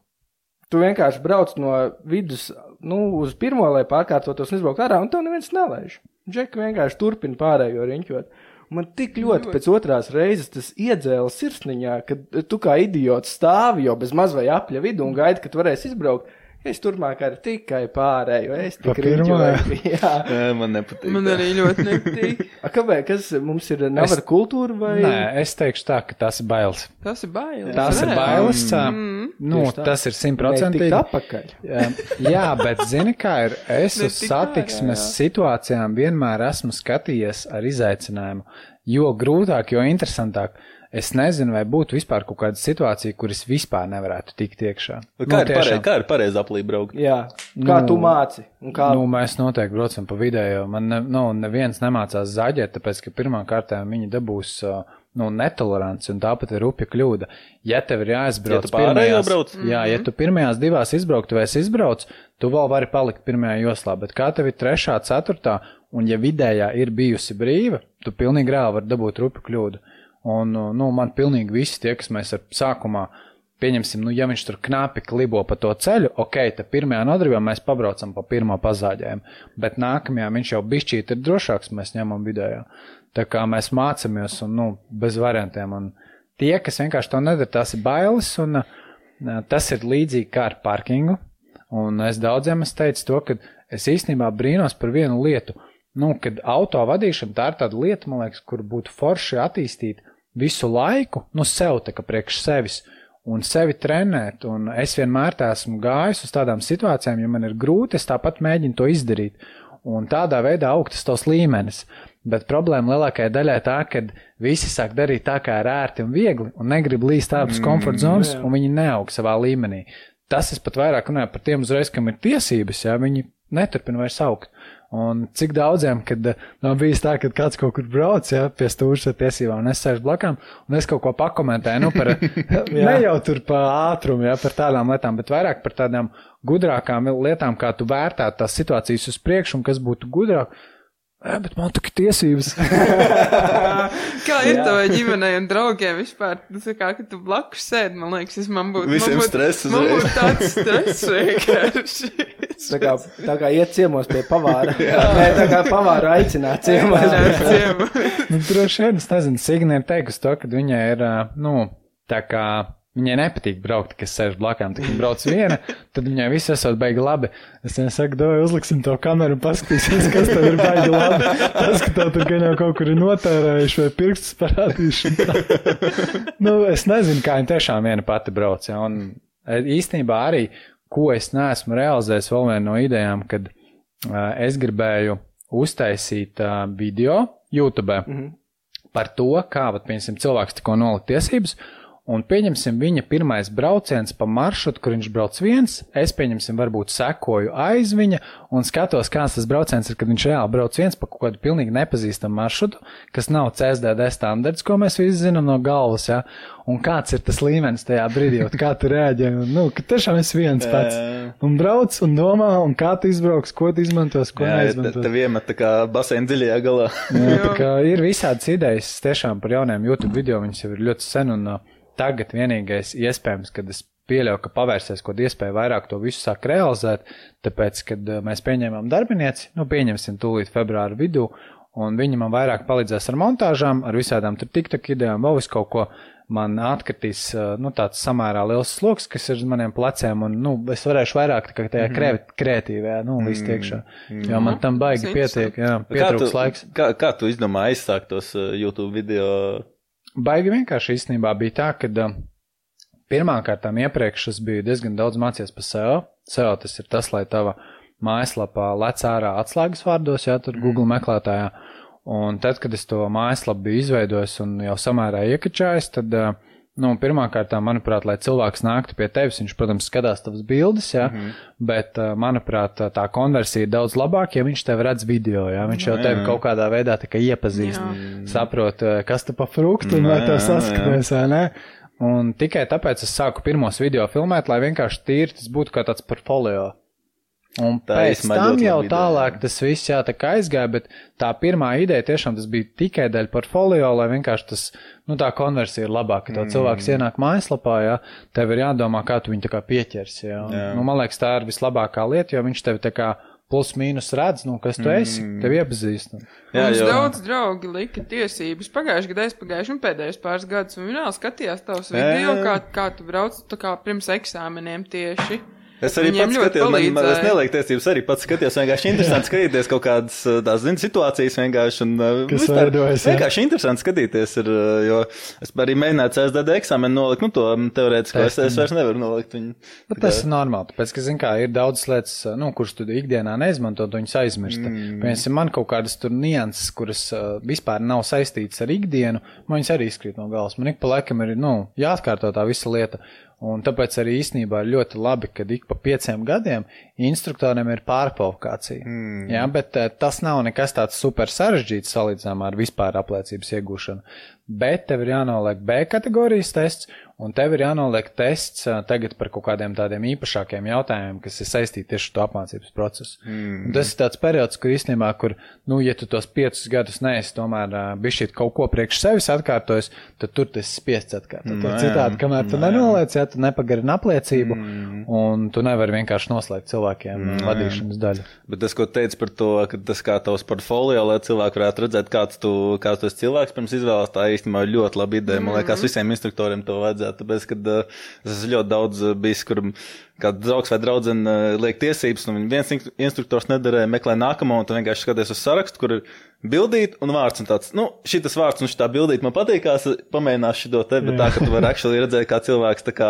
Tu vienkārši brauc no vidus nu, uz pirmo, lai pārkārtotos un izbrauktu ārā, un tev neviens nelaiž. Džeki vienkārši turpina pārējo riņķot. Man tik ļoti pēc otrās reizes tas iedzēla sirsniņā, ka tu kā idiots stāvi jau bez mazvai apļa vidū un gaidi, ka tu varēsi izbraukt. Es turpmāk arī tikai pārēju, es tikai riņķoju. Jā. Jā, Man nepatīk. Man arī ļoti nepatīk. A, Kāpēc? Kas mums ir navara kultūra vai? Nē, es teikšu tā, ka tas ir bailes. Tas ir bailes. Tas ir reāli. bailes. Mm. Nu, tas ir simtprocentīgi. apakaļ. Jā, Jā, bet zini, kā ir? Es uz tik satiksmes ārā, jā. situācijām vienmēr esmu skatījies ar izaicinājumu. Jo grūtāk, jo interesantāk. Es nezinu, vai būtu vispār kaut kāda situācija, kuras vispār nevarētu tikt iekšā. Kā Nu, ir pareizi, kā ir pareizi aplī braukt? Jā. Kā Nu, tu māci? Un kā Nu, mēs noteikti braucam pa vidējo. Man ne, nu, neviens nemācās zaģēt, tāpēc, ka pirmā kārtā viņi dabūs uh, nu, netoleranci, un tāpat ir rupja kļūda. Ja tev ir jāizbrauc Ja tu pārējo brauc? jā, ja tu pirmajās divās izbrauktu vai es izbraucu, tu vēl vari palikt pirmajā joslā, bet kā tev ir trešā, ceturtā, un ja vidējā ir bijusi brīva, tu pilnīgi reāli vari dabūt rupju kļūdu. Un, uh, nu, man pilnīgi visi tie, kas mēs ar sākumā pieņemsim, nu, ja viņš tur knapi klibo pa to ceļu, ok, tad pirmajā nodarbībā mēs pabraucam pa pirmo pazāģējumu, bet nākamajā viņš jau bišķīt ir drošāks, mēs ņemam vidējā. Tā kā mēs mācāmies un, nu, bez variantiem. Un tie, kas vienkārši to nedara, tas ir bailes, un uh, tas ir līdzīgi kā ar parkingu. Un es daudziem es teicu to, ka es īstenībā brīnos par vienu lietu. Nu, kad auto vadīšana tā ir tāda lieta, man liekas, kur būtu forši attīstīt visu laiku, nu, sev tā kā priekš sevis un sevi trenēt. Un es vienmēr esmu gājis uz tādām situācijām, ja man ir grūti, es tāpat mēģinu to izdarīt. Un tādā veidā augt tas tos līmenis. Bet problēma lielākajai daļai tā, ka visi sāk darīt tā, kā ir ērti un viegli, un negrib līst ārpus komforta zonas, un viņi neaug savā līmenī. Tas es pat vairāk runāju par tiem uzreiz, kam ir tiesības, ja viņi neturpinu vairs augt. Un cik daudziem, kad uh, nav bijis tā, ka kāds kaut kur brauc, ja, pie stūra ar tiesībām, un es sēžu blakām, un es kaut ko pakomentēju, nu, par, ne jau tur par ātrumu, ja, par tādām lietām, bet vairāk par tādām gudrākām lietām, kā tu vērtētu tās situācijas uz priekšu, un kas būtu gudrāk. Ē, bet man tā ir tiesības. kā ir tavai ģimenei un draugiem vispār? Tas ir kā, ka tu blakus sēdi, man liekas, es man būtu. Visiem man būtu, stress Man uzreiz. būtu tāds stress vienkārši. Tā kā, tā kā iet ciemos pie pavāra. Nē, tā kā pavāra aicināt ciemos. Ciemu. nu, droši vien, es nezinu, Signe ir teikusi to, ka viņai ir, nu, tā kā. Viņai nepatīk braukt, kas sēž blakām. Tad viņa brauc viena, tad viņai viss esot baigi labi. Es viņai saku, dod, uzliksim to kameru un paskatīsimies, kas tev ir baigi labi. Tas, ka tev tur gan jau kaut kur ir notērējuši vai pirkstus parādījuši. tā. nu, es nezinu, kā viņa tiešām viena pati brauc. Ja, un e, īstenībā arī, ko es neesmu realizējis, vēl viena no idejām, kad uh, es gribēju uztaisīt uh, video YouTube Mhm. par to, kā, piemēram, cilvēks tikko nolikt tiesības. Un pieņemsim viņa pirmais brauciens pa maršrutu, kur viņš brauc viens. Es pieņemsim, varbūt sekoju aiz viņa un skatos, kāds tas brauciens ir, kad viņš reāli brauc viens pa kaut kādu pilnīgi nepazīstamu maršrutu, kas nav CSDD standarts, ko mēs visi zinām no galvas. Ja? Un kāds ir tas līmenis tajā brīdī, kā tu reaģē? Un, nu, ka tiešām es viens pats. Un brauc un domā, un kā tu izbrauks, ko tu izmantos, ko neizmantos. tev iemet tā kā baseina dziļajā galā. Jā, tā kā ir visādas idejas tiešām par jauniem YouTube video, viņas jau ir ļoti sen un uh, tagad vienīgais iespējams, kad es pieļauju, ka pavērsies kaut kāda iespēja vairāk to visu sāk realizēt, tāpēc, kad uh, mēs pieņēmām darbinieci, nu pieņemsim tūlīt februāra vidū, un viņi man vairāk palīdzēs ar montāžām, ar visādām tur tiktok idejām, vēl visu kaut ko. Man atkritīs uh, nu, tāds samērā liels sloks, kas ir uz maniem pleciem, un nu, es varēšu vairāk tā kā tajā mm -hmm. kreatīvajā, nu, līdz tiekšā. Jo man tam baigi pietiek, jā, Kā tu, pietrūks laiks. kā, kā tu izdomā aizsākt tos uh, YouTube video? Baigi vienkārši īstenībā bija tā, ka uh, pirmkārt iepriekš es biju diezgan daudz mācījies par SEO. SEO tas ir tas, lai tava mājaslapā lec ārā atslēgas vārdos, jā, tur Google meklētājā. Un tad, kad es to mājaslapu biju izveidojis un jau samērā iekačājis, tad, uh, nu, pirmkārt, manuprāt, lai cilvēks nāktu pie tevis, viņš, protams, skatās tavas bildes, jā, mm -hmm. bet, manuprāt, tā konversija ir daudz labāka, ja viņš tev redz video, jā, viņš jau tevi kaut kādā veidā kā iepazīst, Jā. saprot, uh, kas tu pa fruktu un vai tev saskatās, vai ne? Un tikai tāpēc es sāku pirmos video filmēt, lai vienkārši tīri tas būtu kā tāds portfolio. Un Tā pēc tam jau ideja, tālāk jā. tas viss jā, tā kā aizgāja, bet tā pirmā ideja tiešām tas bija tikai dēļ portfolio, lai vienkārši tas, nu tā konversija ir labāka. Tev Mm. cilvēks ienāk mājaslapā, jā, tev ir jādomā, kā tu viņu tā kā pieķersi, jā. Un, Jā. Nu, man liekas, tā ir vislabākā lieta, jo viņš tevi tā kā plus mīnus redz, nu, kas tu esi, Mm. tevi iepazīst. Jā, Mums jo- daudz draugi lika tiesības. Pagājušajā gadā, aizpagājuši un pēdējos pāris gadus, un viņi vēl skatījās tavus Jā, video, kā, kā tu brauc tā kā pirms eksāmeniem tieši. Es arī Viņiem pats skatījos, man, man, es nelieku tiesības, arī pats skatījos. Vienkārši interesanti skatīties kaut kādas tās, zini, situācijas vienkārši. Un, Kas vispār veidojas, jā. Vienkārši interesanti skatīties, ir, jo es arī mēģināju CSDD eksāmenu nolikt, nu to teorētiski, es, es vairs nevaru nolikt viņu. Bet tas ir normāli, tāpēc, ka, zin kā, ir daudz lietas, nu, kuras tu ikdienā neizmanto, tu viņus aizmirsti. Mm. Piemēram, man kaut kādas tur nianses, kuras uh, vispār nav saistītas ar ikdienu, man viņas arī izkrīt no galvas. Man ik pa laikam ir, nu, jāatkārto tā visa lieta. Un tāpēc arī īstenībā ir ļoti labi, ka ik pa pieciem gadiem instruktoriem ir pārprovokācija. Mm. Jā, bet eh, tas nav nekas tāds super sarežģīts salīdzinājumā ar vispār apliecības iegūšanu. Bet tev ir jānoliek B kategorijas tests, un tev ir jānoliek tests tagad par kaut kādiem tādiem īpašākiem jautājumiem, kas ir saistīti tieši ar to apmācības procesu. Mm. Un tas ir tāds periods, kur īstenībā, kur, nu, ja tu tos piecus gadus neesi tomēr uh, bišķīt kaut ko priekš sevis atkārtojis, tad tur tas spiests atkārtot. Nē, Citādi, kamēr tu nē. nenoliec, ja tu nepagarini apliecību, mm. un tu nevari vienkārši noslēgt cilvēkiem mm. vadīšanas daļu. Bet tas, ko teici par to, ka tas kā tavs portfolio, lai cilvēki varētu redzēt, kāds tu, kāds tu esi cilvēks pirms izvēles, tā īstenībā ļoti laba ideja. Man liekas, visiem instruktoriem to vajadzētu, tāpēc, ka uh, es ļoti daudz bijis, kur kāds draugs vai draudzene liek tiesības, un viens instruktors nedarīja, meklē nākamo, un tu vienkārši skaties uz sarakstu, kur ir bildīt un vārds un tāds, nu, šitas vārds un šitā bildīt man patīkās, pamēģināšu šo te, bet tā, ka tu vari actually redzēt, kā cilvēks tā kā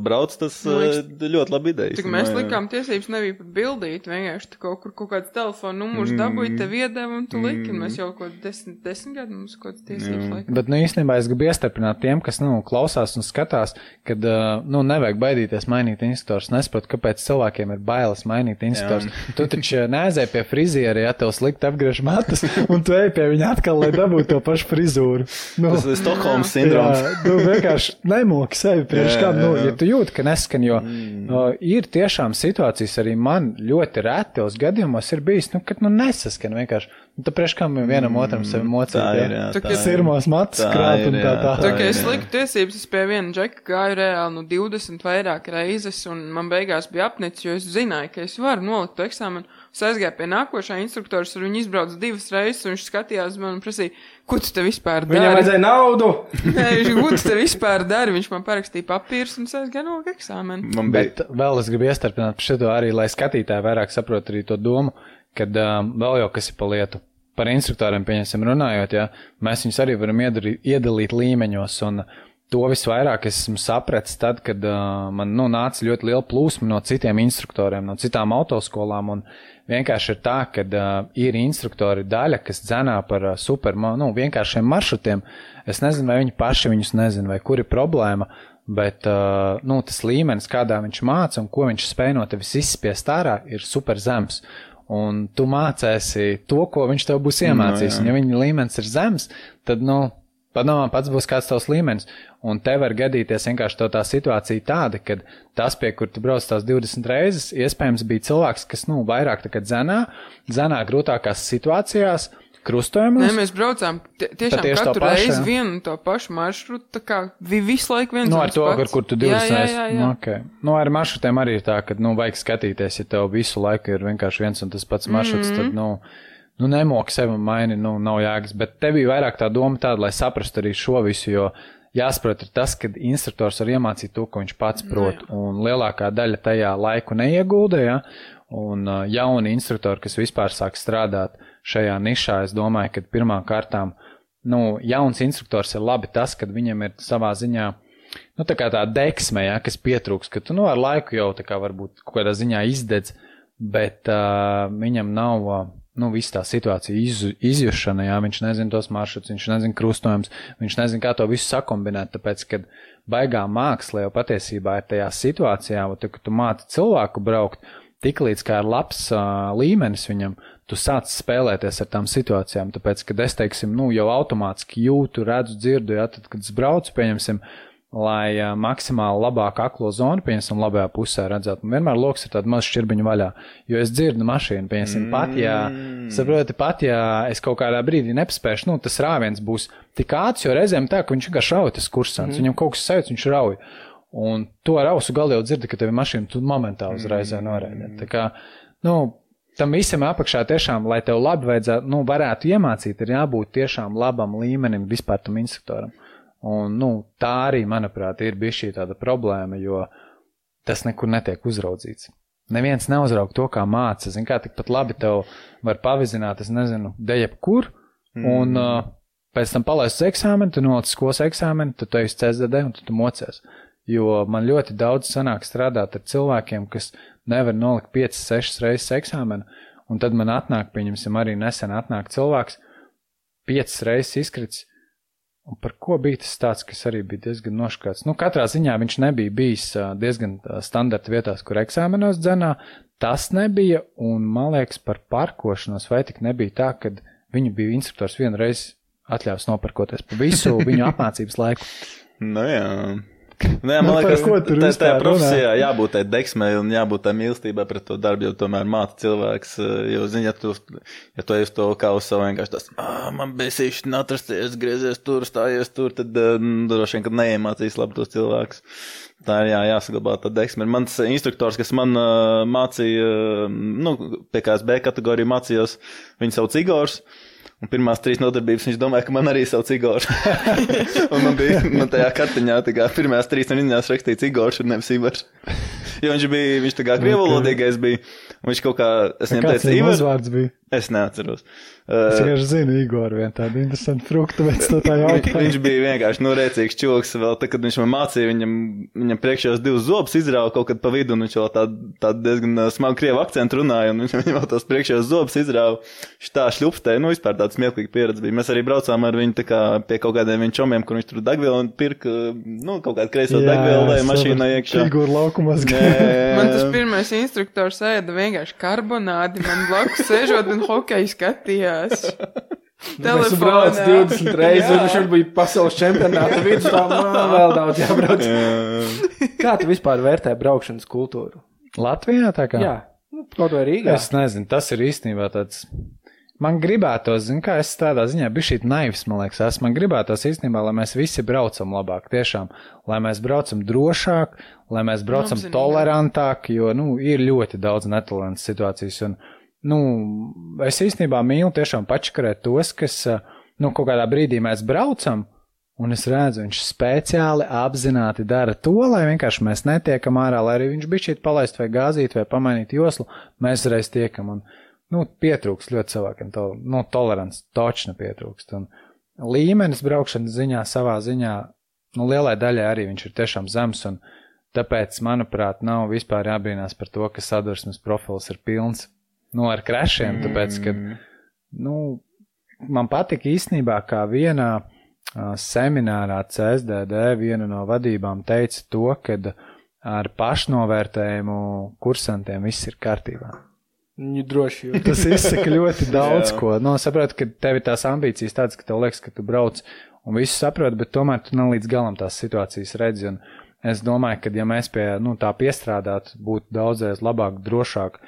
brauc, tas liekas, uh, ļoti labi idejas. Tik mēs likām tiesības nebija pat bildīt, vienkārši tu kaut kur kaut kāds telefona numurs Mm. dabūji, tev iedeva un tu liki, un mēs jau kaut desmit, desmit gadu mums kaut kāds tiesības Jā. laikam. Bet, nu, īstenībā es gribu iestiprināt tiem, kas, nu, klausās un skatās, kad, uh, nu, nevajag baidīties mainīt instruktors. Nesaprotu, kāpēc cilvēkiem ir bailes mainīt instruktors. Tu taču neaizēji pie friziera, ja tev slikti apgriež matus, un tu ej pie viņa atkal, lai dabūtu to pašu frizūru. Nu, Tas ir Stokholmas sindroms. Jā, nu vienkārši nemoki sevi priekš kam, nu, ja tu jūti, ka neskan, jo mm. uh, ir tiešām situācijas arī man ļoti retos gadījumos ir bijis, nu, kad, nu, nesaskan vienkārši. Nu, tu priekš kam vienam otram sevi Mm. Ja? jā. Tu, ir. Sirmos matus Tā krāt un tā tā. Tā kā es liku tiesības, es pie viena džeka gāju reāli nu 20 vairāk reizes, un man beigās bija apnicis, jo es zināju, ka es varu nolikt to eksāmenu. Es aizgāju pie nākošā instruktora, ar viņu izbraucu divas reizes, un viņš skatījās man un prasīja, ko tu te vispār dari? Viņam vajadzēja naudu. Nē, viņš ko tu te vispār dari? Viņš man parakstīja papīrus un es aizgāju nolikt eksāmenu. Man bija. Bet vēl es gribu iestarpināt par šo arī, lai skatītāji vairāk saprot arī to domu, kad um, vēl jau kas ir pa lietu. Par instruktoriem, pieņemsim, runājot, ja mēs viņus arī varam iedalīt, iedalīt līmeņos, un to visvairāk es esmu sapratis tad, kad uh, man nu, nāca ļoti liela plūsma no citiem instruktoriem, no citām autoskolām, un vienkārši ir tā, ka uh, ir instruktori daļa, kas dzenā par uh, super, nu, vienkāršiem maršrutiem. Es nezinu, vai viņi paši viņus nezina, vai kur ir problēma, bet uh, nu, tas līmenis, kādā viņš māca un ko viņš spēj no tevis izspiest ārā, ir super zems. Un tu mācēsi to, ko viņš tev būs iemācījis. jā. un ja viņa līmenis ir zems, tad, nu, padomā, pats būs kāds tavs līmenis. Un te var gadīties vienkārši to tā situācija tāda, ka tas, pie kur tu brauc tās 20 reizes, iespējams bija cilvēks, kas, nu, vairāk tā kā dzenā, dzenā grūtākās situācijās, krustojumos. Nē, mēs braucām tie- tiešām katru reizi vienu un to pašu maršrutu, tā kā vi- visu laiku viens Nu, ar to, pats. ar kur tu divas reizes. Nu, okay. nu, ar maršrutiem arī ir tā, ka, nu, vajag skatīties, ja tev visu laiku ir vienkārši viens un tas pats maršruts, mm -hmm. tad, nu, nu nemoki sevi maini, nu, nav jēgas. Bet tev bija vairāk tā doma tāda, lai saprastu arī šo visu, jo jāsaprot ir tas, ka instruktors var iemācīt to, ko viņš pats prot, un lielākā daļa tajā laiku neiegulda, ja? un uh, jauni instruktori, kas vispār sāk strādāt šajā nišā, es domāju, ka pirmām kārtām, nu, jauns instruktors ir labi tas, kad viņam ir savā ziņā, nu, tā tā deksme, ja, kas pietrūks, ka tu, nu, ar laiku jau tā kā varbūt kaut kādā ziņā izdedz, bet uh, viņam nav, uh, nu, viss tā situācija iz, izjušana, jā, viņš nezina tos maršrutus, viņš nezina krustojums, viņš nezina, kā to visu sakombinēt, tāpēc, kad baigā māksla jau patiesībā ir tajā situācijā, un, kad tu māci cilvēku braukt, tik līdz kā ir labs uh, līmenis viņam, tu sāc spēlēties ar tām situācijām, tāpēc, kad es, teiksim, nu, jau automātiski jūtu, redzu, dzirdu, ja, tad, kad es braucu, pieņemsim, lai uh, maksimāli labāk aklo zonu, pieņemsim, labajā pusē redzētu. Un vienmēr loks ir tāda maza šķirbiņa vaļā, jo es dzirdu mašīnu, pieņemsim, pat, ja, saproti, pat, ja es kaut kādā brīdī nepaspēšu, nu, tas rāviens būs tik ātrs, jo reizēm tā, ka viņš vienkārši rauj tas kursants, mm. viņam kaut kas sajūts, viņš rauj. Un to ar ausu galu jau dzirdi, ka tev ir mašīna, tu momentāli uzreiz mm. noraidi. Tā kā, nu, tam visam apakšā tiešām, lai tev labi vajadzētu, nu, varētu iemācīt, ir jābūt tiešām labam līmenim vispār tam instruktoram. Un, nu, tā arī, manuprāt, ir bijusi šī tāda problēma, jo tas nekur netiek uzraudzīts. Neviens neuzraug to, kā māca. Zini, kā tikpat labi tev var pavizināt, es nezinu, dejep kur, un uh, pēc tam palaist uz eksāmenu, tu noliec skolas eksāmenu, tad tu ej uz CSDD un tu, tu mocies. Jo man ļoti daudz sanāk strādāt ar cilvēkiem, kas nevar nolikt 5, 6 reizes eksāmenu, un tad man atnāk, pieņemsim, arī nesen atnāk cilvēks, 5 reizes izkrits, un par ko bija tas tāds, kas arī bija diezgan noškāts. Nu, katrā ziņā viņš nebija bijis diezgan standarta vietās, kur eksāmenos dzenā, tas nebija, un man liekas par parkošanos vai tik nebija tā, ka viņu bija instruktors vienreiz atļaus noparkoties pa visu viņu apmācības laiku. Nu, jā. Nē, Nu, man par liekas, ko tur tā vispār profesijā jābūt tai deksmei un jābūt tai mīlestībai pret to darbu, jo tomēr māca cilvēks, eh, jo, zini, ja tu, ja tu ej uz to savu vienkārši tas, ah, man besīši atrasties, griezies tur, stājies tur, tad uh, droši vien, ka neiemācīs labi tos cilvēkus. Tā ir jā, jāsaglabā tā deksme. Mans instruktors, kas man uh, mācīja, nu, PKSB kategoriju mācījos, viņu sauc Igors. Un pirmās trīs nodarbības viņš domāja, ka man arī sauc Igors. un man bija man tajā kartiņā, tā kā pirmās trīs rindiņās rakstīts Igors un nevis Ivars. Jo viņš bija, viņš tā kā krievalodīgais bija. Un viņš kaut kā, es viņam teicu, Ivars. uzvārds bija? Es neatceros. Es vienkārši zinu, Igor, vienu tādu interesantu fruktu, bet to tā Viņš, jautājumu. viņš bija vienkārši norēcīgs čūlis. Vēl tad, kad viņš man mācīja, viņam, viņam priekšējos divus zobus izrāva kaut kad pa vidu, un viņš vēl tādu tā diezgan smagu krievu akcentu runāja, un viņš viņam vēl tos priekšējos zobus izrāva. Viņš tā šļupstēja, nu vispār tāds smieklīga pieredze bija. Mēs arī braucām ar viņu tā kā pie kaut kādiem viņa čomiem, kur viņš tur degvielu un pirka, nu, kaut kādu kreiso degvielu vai mašīnā iekšā. Igor laukumos Nē. Man tas pirmais instruktors ēda vienkārši karbonādi, man blakus sēžot un hokeju skatījās. Mēs braucam 20 reizes, un viņš bija pasaules čempionāta vidus, tā man vēl daudz jābrauc. Kā tu vispār vērtē braukšanas kultūru? Latvijā tā kā? Jā, nu, kaut vai Rīgā. Es nezinu, tas ir īstenībā tāds. Man gribētos, zin, kā es tādā ziņā biju šī naivs, man liekas, es man gribētos īstenībā, lai mēs visi braucam labāk, tiešām, lai mēs braucam drošāk, lai mēs braucam Apzinīgi. tolerantāk, jo, nu, ir ļoti daudz netolerantas situācijas, un, nu, es īstenībā mīlu tiešām pačkarēt tos, kas, eh, nu, kaut kādā brīdī mēs braucam, un es redzu, viņš speciāli apzināti dara to, lai vienkārši mēs netiekam ārā, lai arī viņš bija šeit palaist vai gāzīt vai pamainīt joslu, mēs reiz tiekam, un, nu, pietrūks ļoti cilvēkiem, to, nu, tolerants točna pietrūkst, un līmenis braukšanas ziņā savā ziņā, nu, lielai daļai arī viņš ir tiešām zems, un tāpēc, manuprāt, nav vispār jābrīnās par to, ka sadursmes profils ir pilns, nu, ar krešiem, tāpēc, ka, nu, man patika īstenībā, kā vienā ā, seminārā CSDD viena no vadībām teica to, ka ar pašnovērtējumu kursantiem viss ir kārtībā. Viņu droši jūt. Tas izsaka ļoti daudz ko. No, saprotu, ka tev ir tās ambīcijas tādas, ka tev liekas, ka tu brauc un visu saproti, bet tomēr tu nav līdz galam tās situācijas redzi. Un es domāju, ka ja mēs pie nu, tā piestrādātu, būtu daudzreiz labāk, drošāk.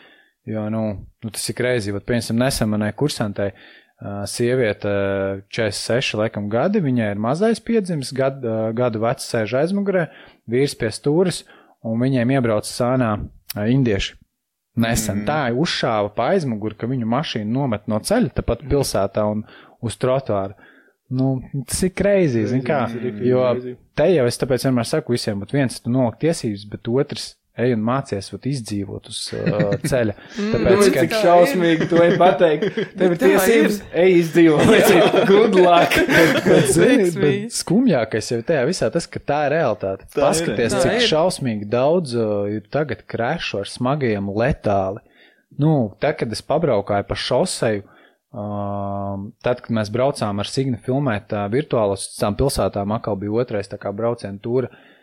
Jo, nu, nu tas ir greizi, bet, piemēram, nesen manai kursantei ā, sieviete ā, 46, laikam, gadi, viņai ir mazais piedzimis, gad, ā, gadu vecs sēž aizmugurē, vīrs pie stūres, un viņiem iebrauc sānā indieši. Nesen mm. tā uzšāva pa aizmuguri, ka viņu mašīnu nomet no ceļa, tepat pilsētā un uz trotuāru. Nu, tas ir greizi, zin kā, tas ir riktīgi jo te jau es tāpēc vienmēr saku visiem, bet viens tu noliek tiesības, bet otrs ej un mācies vat izdzīvot uz uh, ceļa. Tāpēc, Tāpēc, cik tā šausmīgi to ir pateikt. Tev ir Tā tiesības, ej izdzīvot. Good luck. Bet, zini, Veiksmīgi. bet skumjākais jau ir tajā visā tas, ka tā ir realitāte. Tā ir. Paskaties, Tā cik ir. šausmīgi daudz uh, ir tagad krešu ar smagajiem letāli. Nu, te, kad es pabraukāju pa šoseju, um, tad, kad mēs braucām ar Signu filmēt uh, virtuālos uz tām pilsētām, atkal bija otrais tā kā brauciena tūra. Es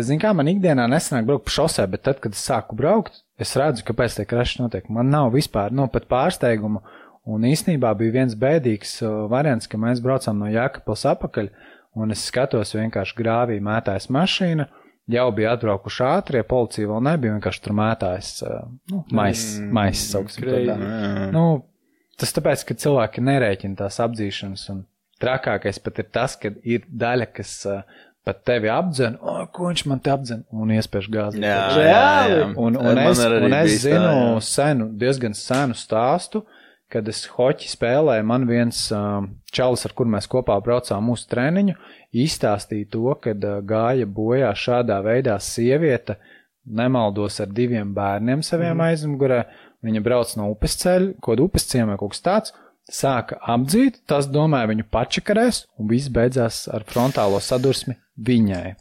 zinu, kā man ikdienā nesanāk braukt pa šosei, bet tad, kad es sāku braukt, es redzu, kāpēc tie kraši notiek. Man nav vispār, nu, pat pārsteigumu. Un īsnībā bija viens bēdīgs uh, variants, ka mēs braucām no Jākapils apakaļ, un es skatos vienkārši grāvī mētājas mašīna, jau bija atbraukuši ātrie, policija vēl nebija, vienkārši tur mētājas, uh, nu, mais, mais, sauksim to tā. Nu, tas tāpēc, ka cilvēki nerēķina tās apdzīšanas, un trakākais pat ir tas, ka ir daļa, kas uh, pat tevi apdzen, o, ko viņš man te apdzen, un iespēj gāzi. Jā, Reāli? jā, jā. Un, un Man es, un es bijis tā, zinu jā. senu, diezgan senu stāstu, kad es hoķi spēlēju, man viens um, čalis, ar kur mēs kopā braucām mūsu treniņu, izstāstīja to, kad uh, gāja bojā šādā veidā sieviete, nemaldos ar diviem bērniem saviem mm. aizmugurē, viņa brauc no upes ceļa, kaut upes ciemē kaut kas tāds, sāka apdzīt, tas domāja viņu pačakarēs, un viss beidzās ar frontālo sadursmi viņai.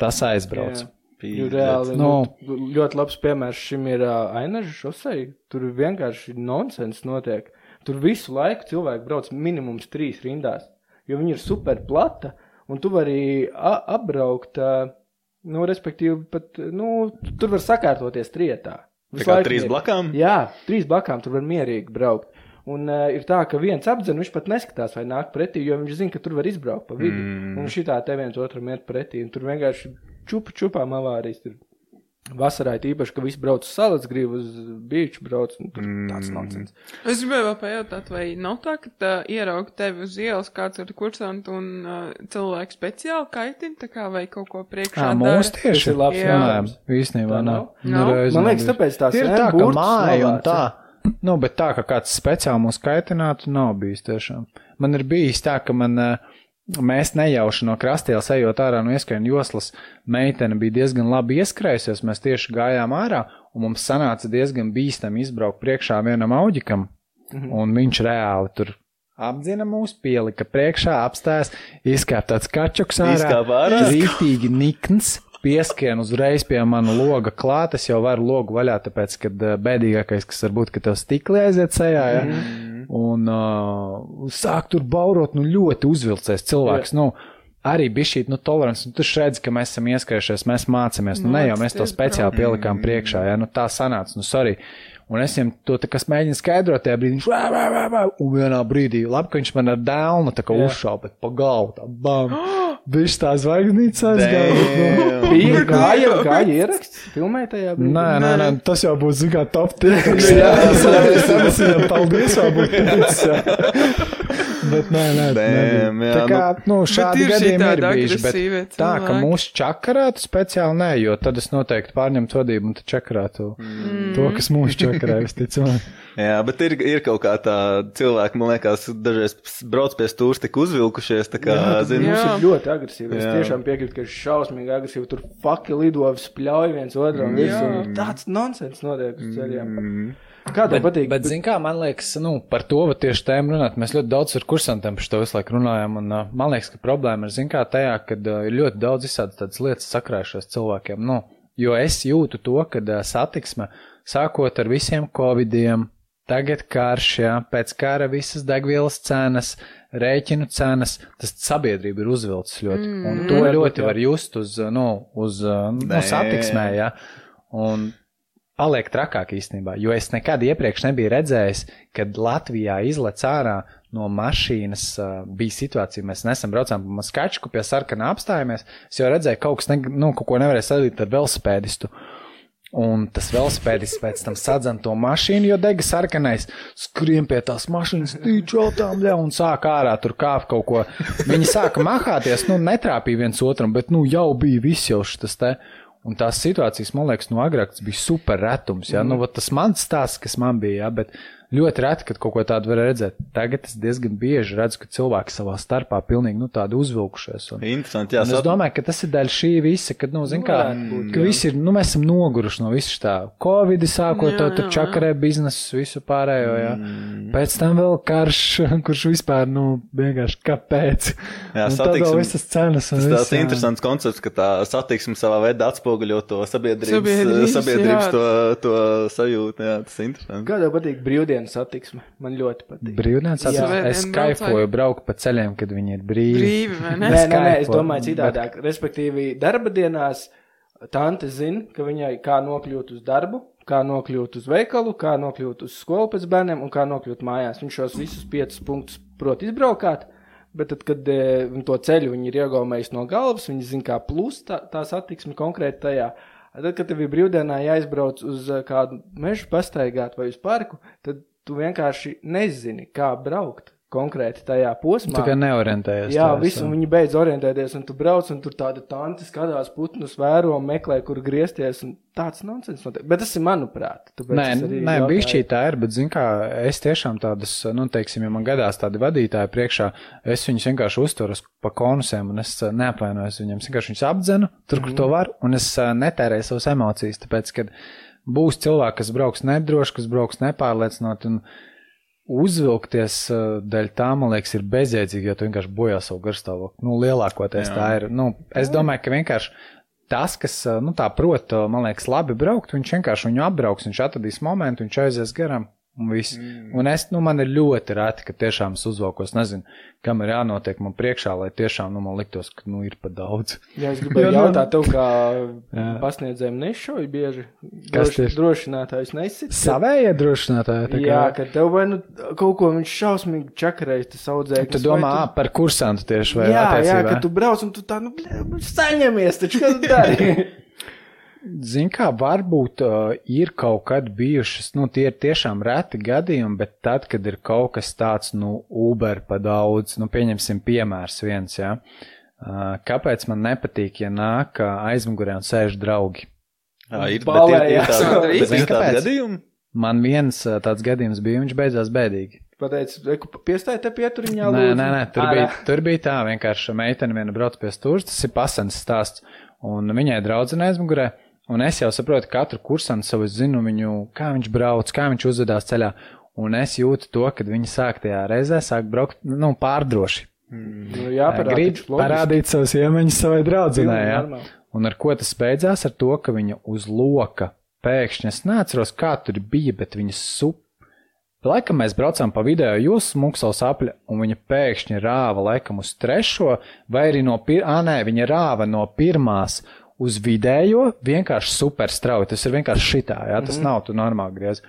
Tas aizbrauc. Jā. Jo reāli, Nu. nu, ļoti labs piemērs šim ir uh, Ainaža šosei. Tur vienkārši nonsens notiek. Tur visu laiku cilvēki brauc minimums trīs rindās, jo viņi ir super plata, un tu vari a- apbraukt, uh, nu, respektīvi, pat, nu, tur var sakārtoties trietā. Tā Visu kā laiku trīs blakām? Jā, trīs blakām tur var mierīgi braukt. Un uh, ir tā, ka viens apdzen, viņš pat neskatās, vai nāk pretī, jo viņš zina, ka tur var izbraukt pa vidu. Mm. Mm. Un šitā te viens otram iet pretī, un tur vienkārši čupa čupām avārijas. Tur. Vasarā ir īpaši, ka visi brauc uz salas, grib uz beigšu brauc, un tur mm. tāds nonsens. Es gribēju vēl pajautāt, vai nav tā, ka tā ierauga tevi uz ielas kāds ar kursantu un uh, cilvēku speciāli kaitina, tā kā vai kaut ko priekšā mūsu Tas tieši ir labs Jā. īstenībā Tā nav. nav? Nav? reiz Man liekas, nav tāpēc tās ir tā, ka māja un novāca. tā. Nu, bet tā, ka kāds speciāli mūs kaitinātu, nav bijis tiešām. Man ir bijis tā, ka man, eh, mēs nejauši no krastielas ejot ārā no ieskrējumu joslas, meitene bija diezgan labi ieskrējusies, mēs tieši gājām ārā, un mums sanāca diezgan bīstami izbraukt priekšā vienam auģikam. un viņš reāli tur apdzina mūs, pielika priekšā, apstājās, izkāp tāds kačuks Izkāpa ārā? rītīgi nikns, pieskrien uzreiz pie mana loga klāt, es jau varu logu vaļā, tāpēc, ka uh, bēdīgākais, kas var būt, ka tev stikli aiziet sejā, ja? un uh, sāk tur baurot, nu ļoti uzvilcies cilvēks, nu, arī bija šī nu, tolerance. Nu, tu redzi, ka mēs esam ieskrējušies, mēs mācāmies. Nu, ne jau mēs to speciāli pielikām priekšā, ja nu, tā sanāca. Nu, sorry. Un es viņam to mēģinu skaidrot, tajā brīdī viņš vā, vā, vā, vā, un vienā brīdī, labi, ka viņš man ar dēlnu tā kā uzšāva, bet pa galvu tā bam. Viņš tā zvaigznīca aizgāja. Bija gāja, gāja ieraksts, filmēja tajā brīdī. Nē, nē, nē, tas jau būs, zināmā, top tieks. Jā, es tam viņam paldies, jau būtu. Bet nē, nē, Damn, nebija. jā, tā kā, nu, šādi ir šī gadījumi ir bijuši, bet agresīvie tā, ka cilvēki. mūsu čakarētu speciāli nē, jo tad es noteikti pārņemtu vadību un tad čakarētu Mm. to, kas mūsu čakarē, visticamāk. Jā, bet ir, ir kaut kā tā cilvēki, man liekas, dažreiz brauc pie stūra tik uzvilkušies, tā kā, zini, Mums ir ļoti agresīvi. Es Jā. tiešām piekrītu, ka ir šausmīgi agresīvi. Tur faki lido, spļauj viens otram. visu, un Tāds nonsens notiek uz ceļiem. Kā tev patīk? Bet, zin kā, man liekas, nu, par to tieši tēmu runāt. Mēs ļoti daudz ar kursantiem par to visu laiku runājam, un uh, man liekas, ka problēma ir, zin kā, tajā, ka uh, ir ļoti daudz visādas lietas sakrājušās cilvēkiem. Nu, jo es jūtu to, ka uh, satiksme, sākot ar visiem covidiem, tagad karš, jā, pēc kara visas degvielas cenas, rēķinu cenas, tas sabiedrība ir uzvilcis ļoti. Mm, un to ļoti var just uz, uh, nu, uz uh, Nē. satiksmē, jā. Un paliek trakāk īstenībā, jo es nekad iepriekš nebiju redzējis, kad Latvijā izlec ārā no mašīnas uh, bija situācija, mēs nesam braucām pa skačku pie sarkanā apstājamies, es jau redzēju, kaut kas, ne, nu, kaut ko nevarēja sadīt ar velosipēdistu. Un tas velosipēdists pēc tam sadzen to mašīnu, jo dega sarkanais, skrien pie tās mašīnas, tīčotām ļau un sāk ārā tur kāpt kaut ko. Viņi sāka mahāties, nu, netrāpīja viens otram, bet, nu, jau bija viss jau šis te. Un tās situācijas, man liekas, no agrāk tas bija super retums. Ja? Mm. Nu, tas mans stāsts, kas man bija, ja? bet ļoti reti, kad kaut ko tādu var redzēt. Tagad es diezgan bieži redzu, ka cilvēki savā starpā pilnīgi nu, tādi uzvilkušies. Un, interesanti, jā, un es domāju, ka tas ir daļa šī visa, kad, nu, zin kā, Varētu būt, ka visi ir, nu, mēs esam noguruši no visu tā. Covid sākot Jā, to jā, tur čakarē biznesu, visu pārējo, jā. Pēc tam vēl karš, kurš vispār, nu, vienkārši kāpēc. Jā, satiksme- visas cenas. un Tas viss, tāds jā. interesants koncepts, ka tā satiksme savā veidā atspoguļo to sabiedrības, Sabiedrības, sabiedrības jā. to, to sajūtu. Jā, tas ir interesanti. Kā tev patīk brīvdienas satiksme? Man ļoti patīk. Brīvdienas Jā. atzīst, es Svētdien kaifoju braukt pa ceļiem, kad viņi ir brīvi. Brīvi, vai ne? Nē, nē, nē, es domāju citādāk. Respektīvi, darba dienās tante zina, ka viņai kā nokļūt uz darbu, kā nokļūt uz veikalu, kā nokļūt uz skolu pēc bērniem un kā nokļūt mājās. Viņš šos visus piecus punktus prot izbraukāt. Bet tad, kad e, to ceļu viņi ir iegaumējis no galvas, viņi zina, kā plus tā, tā satiksme konkrēti tajā. Tad, kad tev ir brīvdienā jāizbrauc uz e, kādu mežu pastaigāt vai uz parku, tad tu vienkārši nezini, kā braukt konkrēti tajā posmā. Tu kā neorientējies. Jā, visu, un viņi beidz orientēties, un tu brauc, un tur tāda tante skatās putnus, vēro, meklē, kur griezties, un tāds nonsens notiek. Bet tas ir manuprāt. Nē, nē bišķī tā ir, bet, zin kā, es tiešām tādas, nu, teiksim, ja man gadās tādi vadītāji priekšā, es viņus vienkārši uzturu uz pa konusiem, un es ā, neapvainojos viņiem, es vienkārši viņus apdzenu, tur, kur to var, un es ā, netērēju savas emocijas, tāpēc, kad būs cilvēki, kas brauks nedroši, kas brauks nepārliecinot, un uzvilkties ā, dēļ tā, man liekas, ir bezjēdzīgi, jo tu vienkārši bojā savu garstāvokli. Nu, lielākoties Jā. tā ir. Nu, es domāju, ka vienkārši tas, kas, ā, nu, tā prot, ā, man liekas, labi braukt, viņš vienkārši viņu apbrauks, viņš atradīs momentu, viņš aizies garām. Un, viss. un es, nu, man ir ļoti reti, ka tiešām es uzvalkos, nezinu, kam ir jānotiek man priekšā, lai tiešām, nu, man liktos, ka, nu, ir pa daudz. Jā, es gribēju Jā, nu- jautāt, tev kā Jā. pasniedzējiem nešauj bieži. Kas Droši, drošinātājs nesit. Savējie drošinātāji, tā kā. Jā, ka tev vai nu kaut ko viņš šausmīgi čakarēs, tas audzēknis. Tu domā, ā, par kursantu tieši vai Jā, jā, attiecībā? ka tu brauc un tu tā, nu, saņemies, taču, kad tu dari. Zin kā, varbūt uh, ir kaut kad bijušas, nu, tie ir tiešām reti gadījumi, bet tad, kad ir kaut kas tāds, nu, Uber pa daudz, nu, pieņemsim piemērs viens, jā. Uh, kāpēc man nepatīk, ja nāk uh, aizmugurē un sēž draugi? Jā, ir, Balējās. Man viens uh, tāds gadījums bija, viņš beidzās bēdīgi. Pateicu, piestāj te pieturiņā. Nē, nē, nē, tur Ārā. bija, tur bija tā, vienkārši meitene viena brauc pie stūra, tas ir pasens stāsts, un viņai draudzene aizmugurē, un es jau saprotu, katru kursantu savu zinu viņu, kā viņš brauc, kā viņš uzvedās ceļā, un es jūtu to, kad viņi sāk tajā reizē sāk braukt, nu, pārdroši. Nu, jā, Grib parādīt savus iemaņas savai draudzenei, jā. Un ar ko tas beidzās? Ar to, ka viņa uz loka pēkšņi, es neatceros, kā tur bija, bet viņa sup. Laikam mēs braucām pa video, jūs smuksals apļa, un viņa pēkšņi rāva laikam uz trešo, vai arī no pir... Ā, nē, viņa rāva no pirmās uz vidējo, vienkārši super strauji. Tas ir vienkārši šitā, jā, tas mm -hmm. nav tu normāli griez.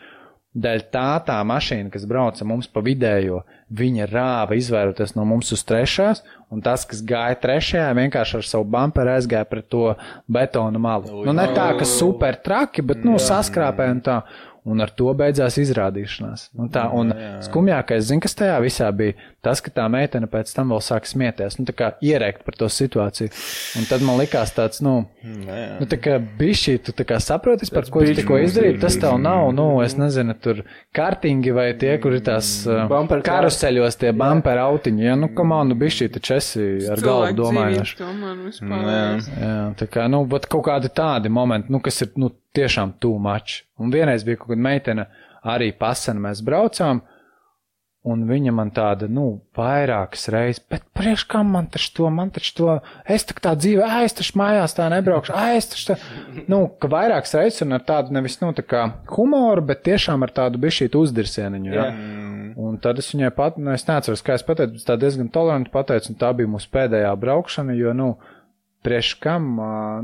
Dēļ tā tā mašīna, kas brauca mums pa vidējo, viņa rāva izvairoties no mums uz trešās, un tas, kas gāja trešajā, vienkārši ar savu bumperu aizgāja pret to betonu malu. Nu, ne tā, ka super traki, bet, nu, saskrāpē un tā un ar to beidzās izrādīšanās. Un tā, un jā, jā. skumjākais, zin, kas tajā visā bija, tas, ka tā meitene pēc tam vēl sāk smieties, nu, tā kā ierēkt par to situāciju. Un tad man likās tāds, nu, jā, jā. nu tā kā bišķī, tu tā kā saproti, par ko tu tikko izdarīji, tas tev nav, nu, es nezinu, tur kartingi vai tie, kur ir tās uh, karuseļos tie bumper autiņi, ja, nu, kam nu, bišķī, taču esi ar galvu domājuši. Jā, jā, tā kā, nu, bet kaut kādi tādi momenti, nu, kas ir, nu, tiešām too much. Un vienreiz bija kaut kāda meitene, arī pasena mēs braucām, un viņa man tāda, nu, vairākas reizes, bet priekš kam man taču to, man taču to, es tā tā dzīve, ai, es taču mājās tā nebraukšu, ai, es taču tā, nu, ka vairākas reizes un ar tādu nevis, nu, tā kā humoru, bet tiešām ar tādu bišķītu uzdirsieniņu, ja. Yeah. Un tad es viņai pat, nu, es neatceros, kā es pateicu, bet tā diezgan toleranti pateicu, un tā bija mūsu pēdējā braukšana, jo, nu, priekš kam,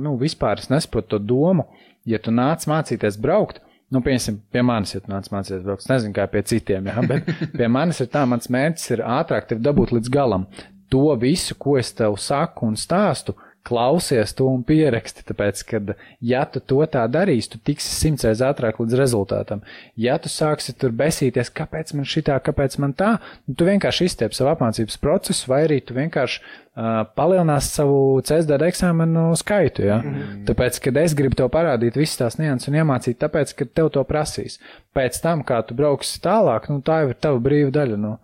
nu, vispār es nesaprotu to domu, ja tu nāc mācīties braukt, nu, piemēram, pie manis, ja tu nāc mācīties braukt, nezinu, kā pie citiem, jā, bet pie manis ir tā, mans mērķis ir ātrāk tevi dabūt līdz galam. To visu, ko es tev saku un stāstu, klausies to un pieraksti, tāpēc, ka, ja tu to tā darīsi, tu tiksi simts reizes ātrāk līdz rezultātam. Ja tu sāksi tur besīties, kāpēc man šitā, kāpēc man tā, nu, tu vienkārši izstiep savu apmācības procesu, vai arī tu vienkārši uh, palielinās savu CSDD eksāmenu skaitu, ja? Mm -hmm. Tāpēc, kad es gribu tev parādīt visas tās nianses un iemācīt, tāpēc, ka tev to prasīs. Pēc tam, kā tu brauksi tālāk, nu, tā jau ir tava brīva daļa, nu.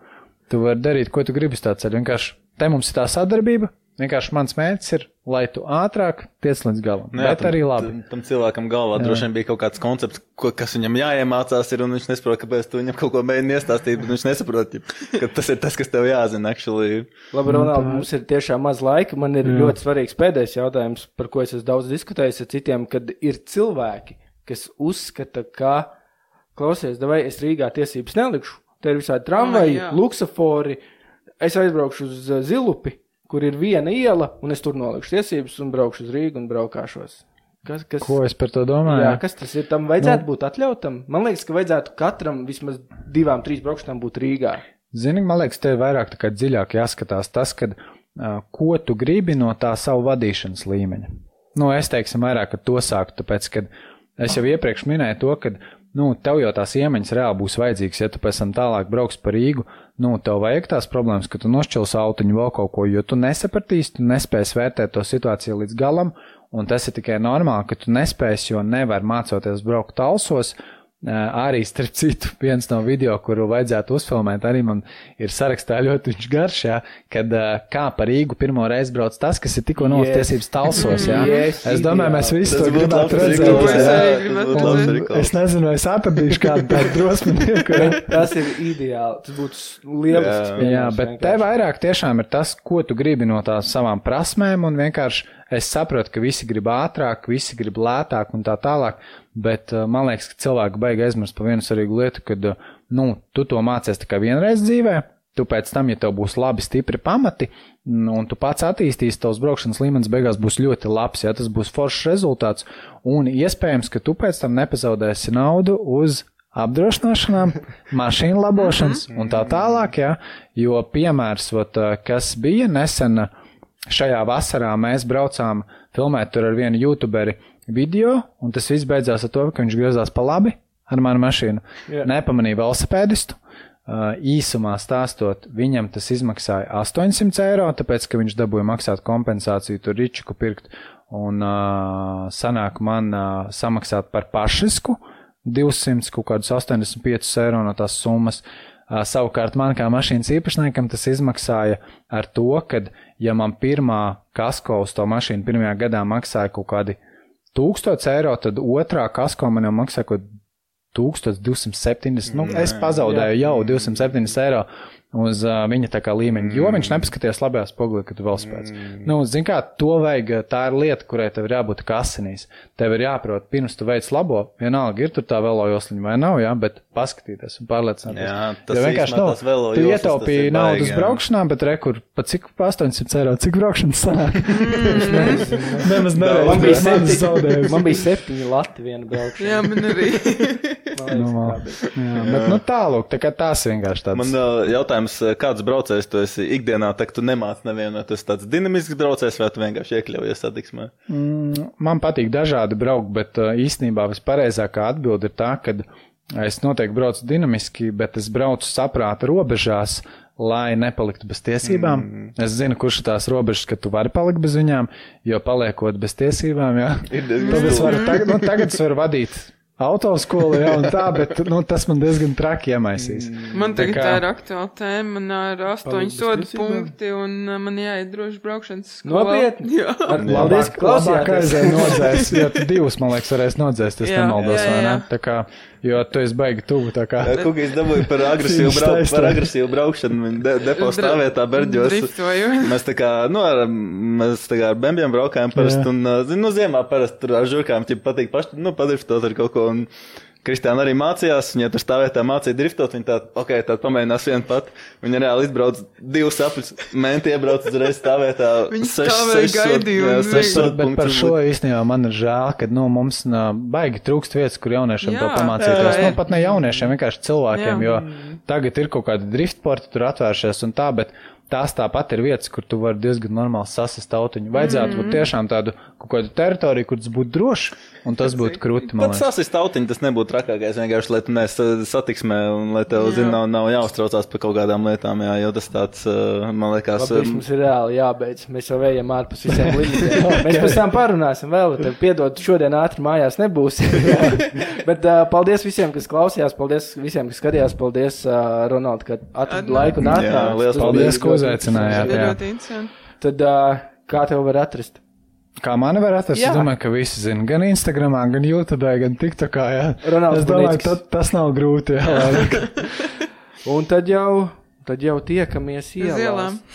Tu vari darīt, ko tu gribi ceļa. Vienkārši te mums ir tā sadarbība, Vienkārši mans mērķis ir, lai tu ātrāk tiec līdz galam. Nu, jā, bet tam, arī labi. Tam, tam cilvēkam galvā jā. droši vien bija kaut kāds koncepts, ko, kas viņam jāiemācās, ir, un viņš nesaprot, kāpēc tu viņam kaut ko mēģini iestāstīt, bet viņš nesaprot, ka tas ir tas, kas tev jāzina. Actually. Labi, Ronald, mums ir tiešām maz laika. Man ir jā. ļoti svarīgs pēdējais jautājums, par ko es esmu daudz diskutējis ar citiem, kad ir cilvēki, kas uzskata, ka, klausies, vai es Rīgā tiesības nelikšu, te ir visādi tramvaji, luksafori, es aizbraukšu uz Zilupi kur ir viena iela, un es tur nolikšu tiesības un braukšu uz Rīgu un braukāšos. Kas, kas, Ko es par to domāju? Jā, kas tas ir? Tam vajadzētu nu, būt atļautam. Man liekas, ka vajadzētu katram vismaz divām, trīs braukšanām būt Rīgā. Zini, man liekas, te vairāk tā kā dziļāk jāskatās tas, kad, uh, ko tu gribi no tā savu vadīšanas līmeņa. Nu, es teiksim vairāk ar to sāku, tāpēc, kad es jau iepriekš minēju to, ka nu, tev jau tās iemaņas reāli būs vajadzīgas, ja tu pēc tam tālāk brauks par Rīgu, nu, tev vajag tās problēmas, ka tu nošķils autiņu vēl kaut ko, jo tu nesapratīsi, tu nespēsi vērtēt to situāciju līdz galam, un tas ir tikai normāli, ka tu nespēsi, jo nevar mācoties braukt talsos, Arī, starp citu, viens no video, kuru vajadzētu uzfilmēt, arī man ir sarakstā ļoti garš, jā, kad kā par Rīgu pirmo reizi brauc tas, kas ir tikko yes. notiesības talsos. Jā. Yes, es domāju, mēs visi to gribētu redzēt. Es nezinu, vai es atradīšu kādu tādu drosmīgu. tas ir ideāli. Tas būtu lielisks. Jā, jā bet te vairāk tiešām ir tas, ko tu gribi no tās savām prasmēm un vienkārši es saprotu, ka visi grib ātrāk, visi grib lētāk un tā tālāk. Bet uh, man liekas, ka cilvēki beigas aizmirst par vienu svarīgu lietu, kad uh, nu, tu to mācies tikai vienreiz dzīvē. Tu pēc tam, ja tev būs labi, stipri pamati, nu, un tu pats attīstīsi, tavs braukšanas līmenis beigās būs ļoti labs, ja tas būs foršs rezultāts, un iespējams, ka tu pēc tam nepazaudēsi naudu uz apdrošināšanām, mašīnu labošanas un tā tālāk, ja, jo piemērs, vat, uh, kas bija nesen šajā vasarā, mēs braucām filmēt tur ar vienu youtuberi, video, un tas viss beidzās ar to, ka viņš griezās pa labi ar manu mašīnu. Yeah. Nepamanīja velosipēdistu. Īsumā stāstot, viņam tas izmaksāja 800 eiro, tāpēc, ka viņš dabūja maksāt kompensāciju, tur ričuku pirkt, un uh, sanāk man uh, samaksāt par pašisku 200 kaut kādus 85 eiro no tās summas. Uh, savukārt man kā mašīnas īpašniekam tas izmaksāja ar to, ka, ja man pirmā kasko uz to mašīnu pirmajā gadā maksāja kaut kādi 1000 eiro, tad otrā kasko man maksā kaut 1270. Nu, es pazaudēju jau 270 eiro uz uh, viņa tā kā līmeņa, jo viņš nepaskatījās labajā spogulī, kad tu vēl spēc. Mm. Nu, zin kā, to vajag, tā ir lieta, kurai tev ir jābūt kā asinīs. Tev ir jāprot, pirms tu veic labo, vienalga ir tur tā velo josliņa vai nav, jā, bet paskatīties un pārliecināties. Jā, tas Jo vienkārši nav. tas velo Tu joslas, tas ietaupīji naudu uz braukšanām, bet rekur, pa cik pa 800 eiro, cik braukšanas sanāk? Nemaz nereiz. Man bija septiņi, man bija septiņi lati viena braukšana. Jā, man arī. Nu, jā, bet nu tālūk, tā kā tās vienkārši tāds. Man uh, jautājums, uh, kāds braucējs tu esi ikdienā, tā ka tu nemāc nevienu, vai esi tāds dinamisks braucējs, vai tu vienkārši iekļaujies satiksmē? Mm, Man patīk dažādi braukt, bet uh, īstenībā vispareizākā atbilde ir tā, ka es noteikti braucu dinamiski, bet es braucu saprāta robežās, lai nepaliktu bez tiesībām. Mm. Es zinu, kurš ir tās robežas, ka tu vari palikt bez viņām, jo paliekot bez tiesībām, jā, tad es varu tagad, nu, tagad es varu vadīt autoskolu, jā, un tā, bet nu, tas man diezgan traki iemaisīs. Man Tā kā- tā ir aktuāla tēma. Man ir astoņi sodu punkti, un uh, man jāiet droši braukšanas skolā. Nopietni? Jā. Ar- Paldies, Labāk, ka labāk klausījāties. aizēj nodzēs, jo tu divus, man liekas, varēs nodzēst, es Jā, nemaldos, vai ne? Tā kā, jo tu esi baigi tuvu, tā kā. Kukīs dabūja par agresīvu, brau, par agresīvu braukšanu, viņa de, depo Dra- stāvietā Berģos. Mēs tā kā, nu, ar, mēs tā kā ar bembiem braukājām parasti, un, nu, ziemā parasti tur ar žurkām, ja patīk paši, nu, padriftot ar kaut ko, un Kristāna arī mācījās, viņa tur stāvētā mācīja driftot, viņa tā, ok, tā pamēģinās vienu pat, viņa reāli izbrauc divus apļus, menti iebrauc uzreiz stāvētā. Viņa stāvēja, gaidīja Bet par šo īstenībā man ir žēl, ka nu, mums nā, baigi trūkst vietas, kur jauniešiem Jā, to pamācīties. Nu, pat ne jauniešiem, vienkārši cilvēkiem, Jā. jo tagad ir kaut kādi driftporti tur atvēršies un tā, bet tās tāpat ir vietas, kur tu vari diezgan normāli sasist tautiņu. Vajadzētu Mm. būt tiešām tādu kaut kādu teritoriju, kur tas būtu droši, un tas būtu krūti, man liekas. sasist tautiņu, tas nebūtu trakākais, vienkārši, lai tu neesi satiksmē un lai tev, Jā. zin, nav, nav jāuztraucās par kaut kādām lietām, jā, jo tas tāds, man liekas, Labi, mums ir reāli jābeidz. Mēs jau ejam ārpus visiem limitiem. Mēs pēc tam parunāsim vēl. Tev piedod, šodien ātri mājās nebūs. Bet uh, paldies visiem, kas klausījās. Paldies visiem, kas skatījās. Paldies, uh, Ronald, ka atradi laiku un Jā, atnāci. liels Tas paldies, ļoti uzaicinājāt. Jā. ļoti interesanti. Tad uh, kā tev var atrast? Kā mani var atrast? Jā. Es domāju, ka visi zina. Gan Instagramā, gan YouTube, gan TikTokā. Jā. Ronalds Es domāju, ta, tas nav grūti. Jā. Un tad jau, tad jau tiekamies ielās. ielām.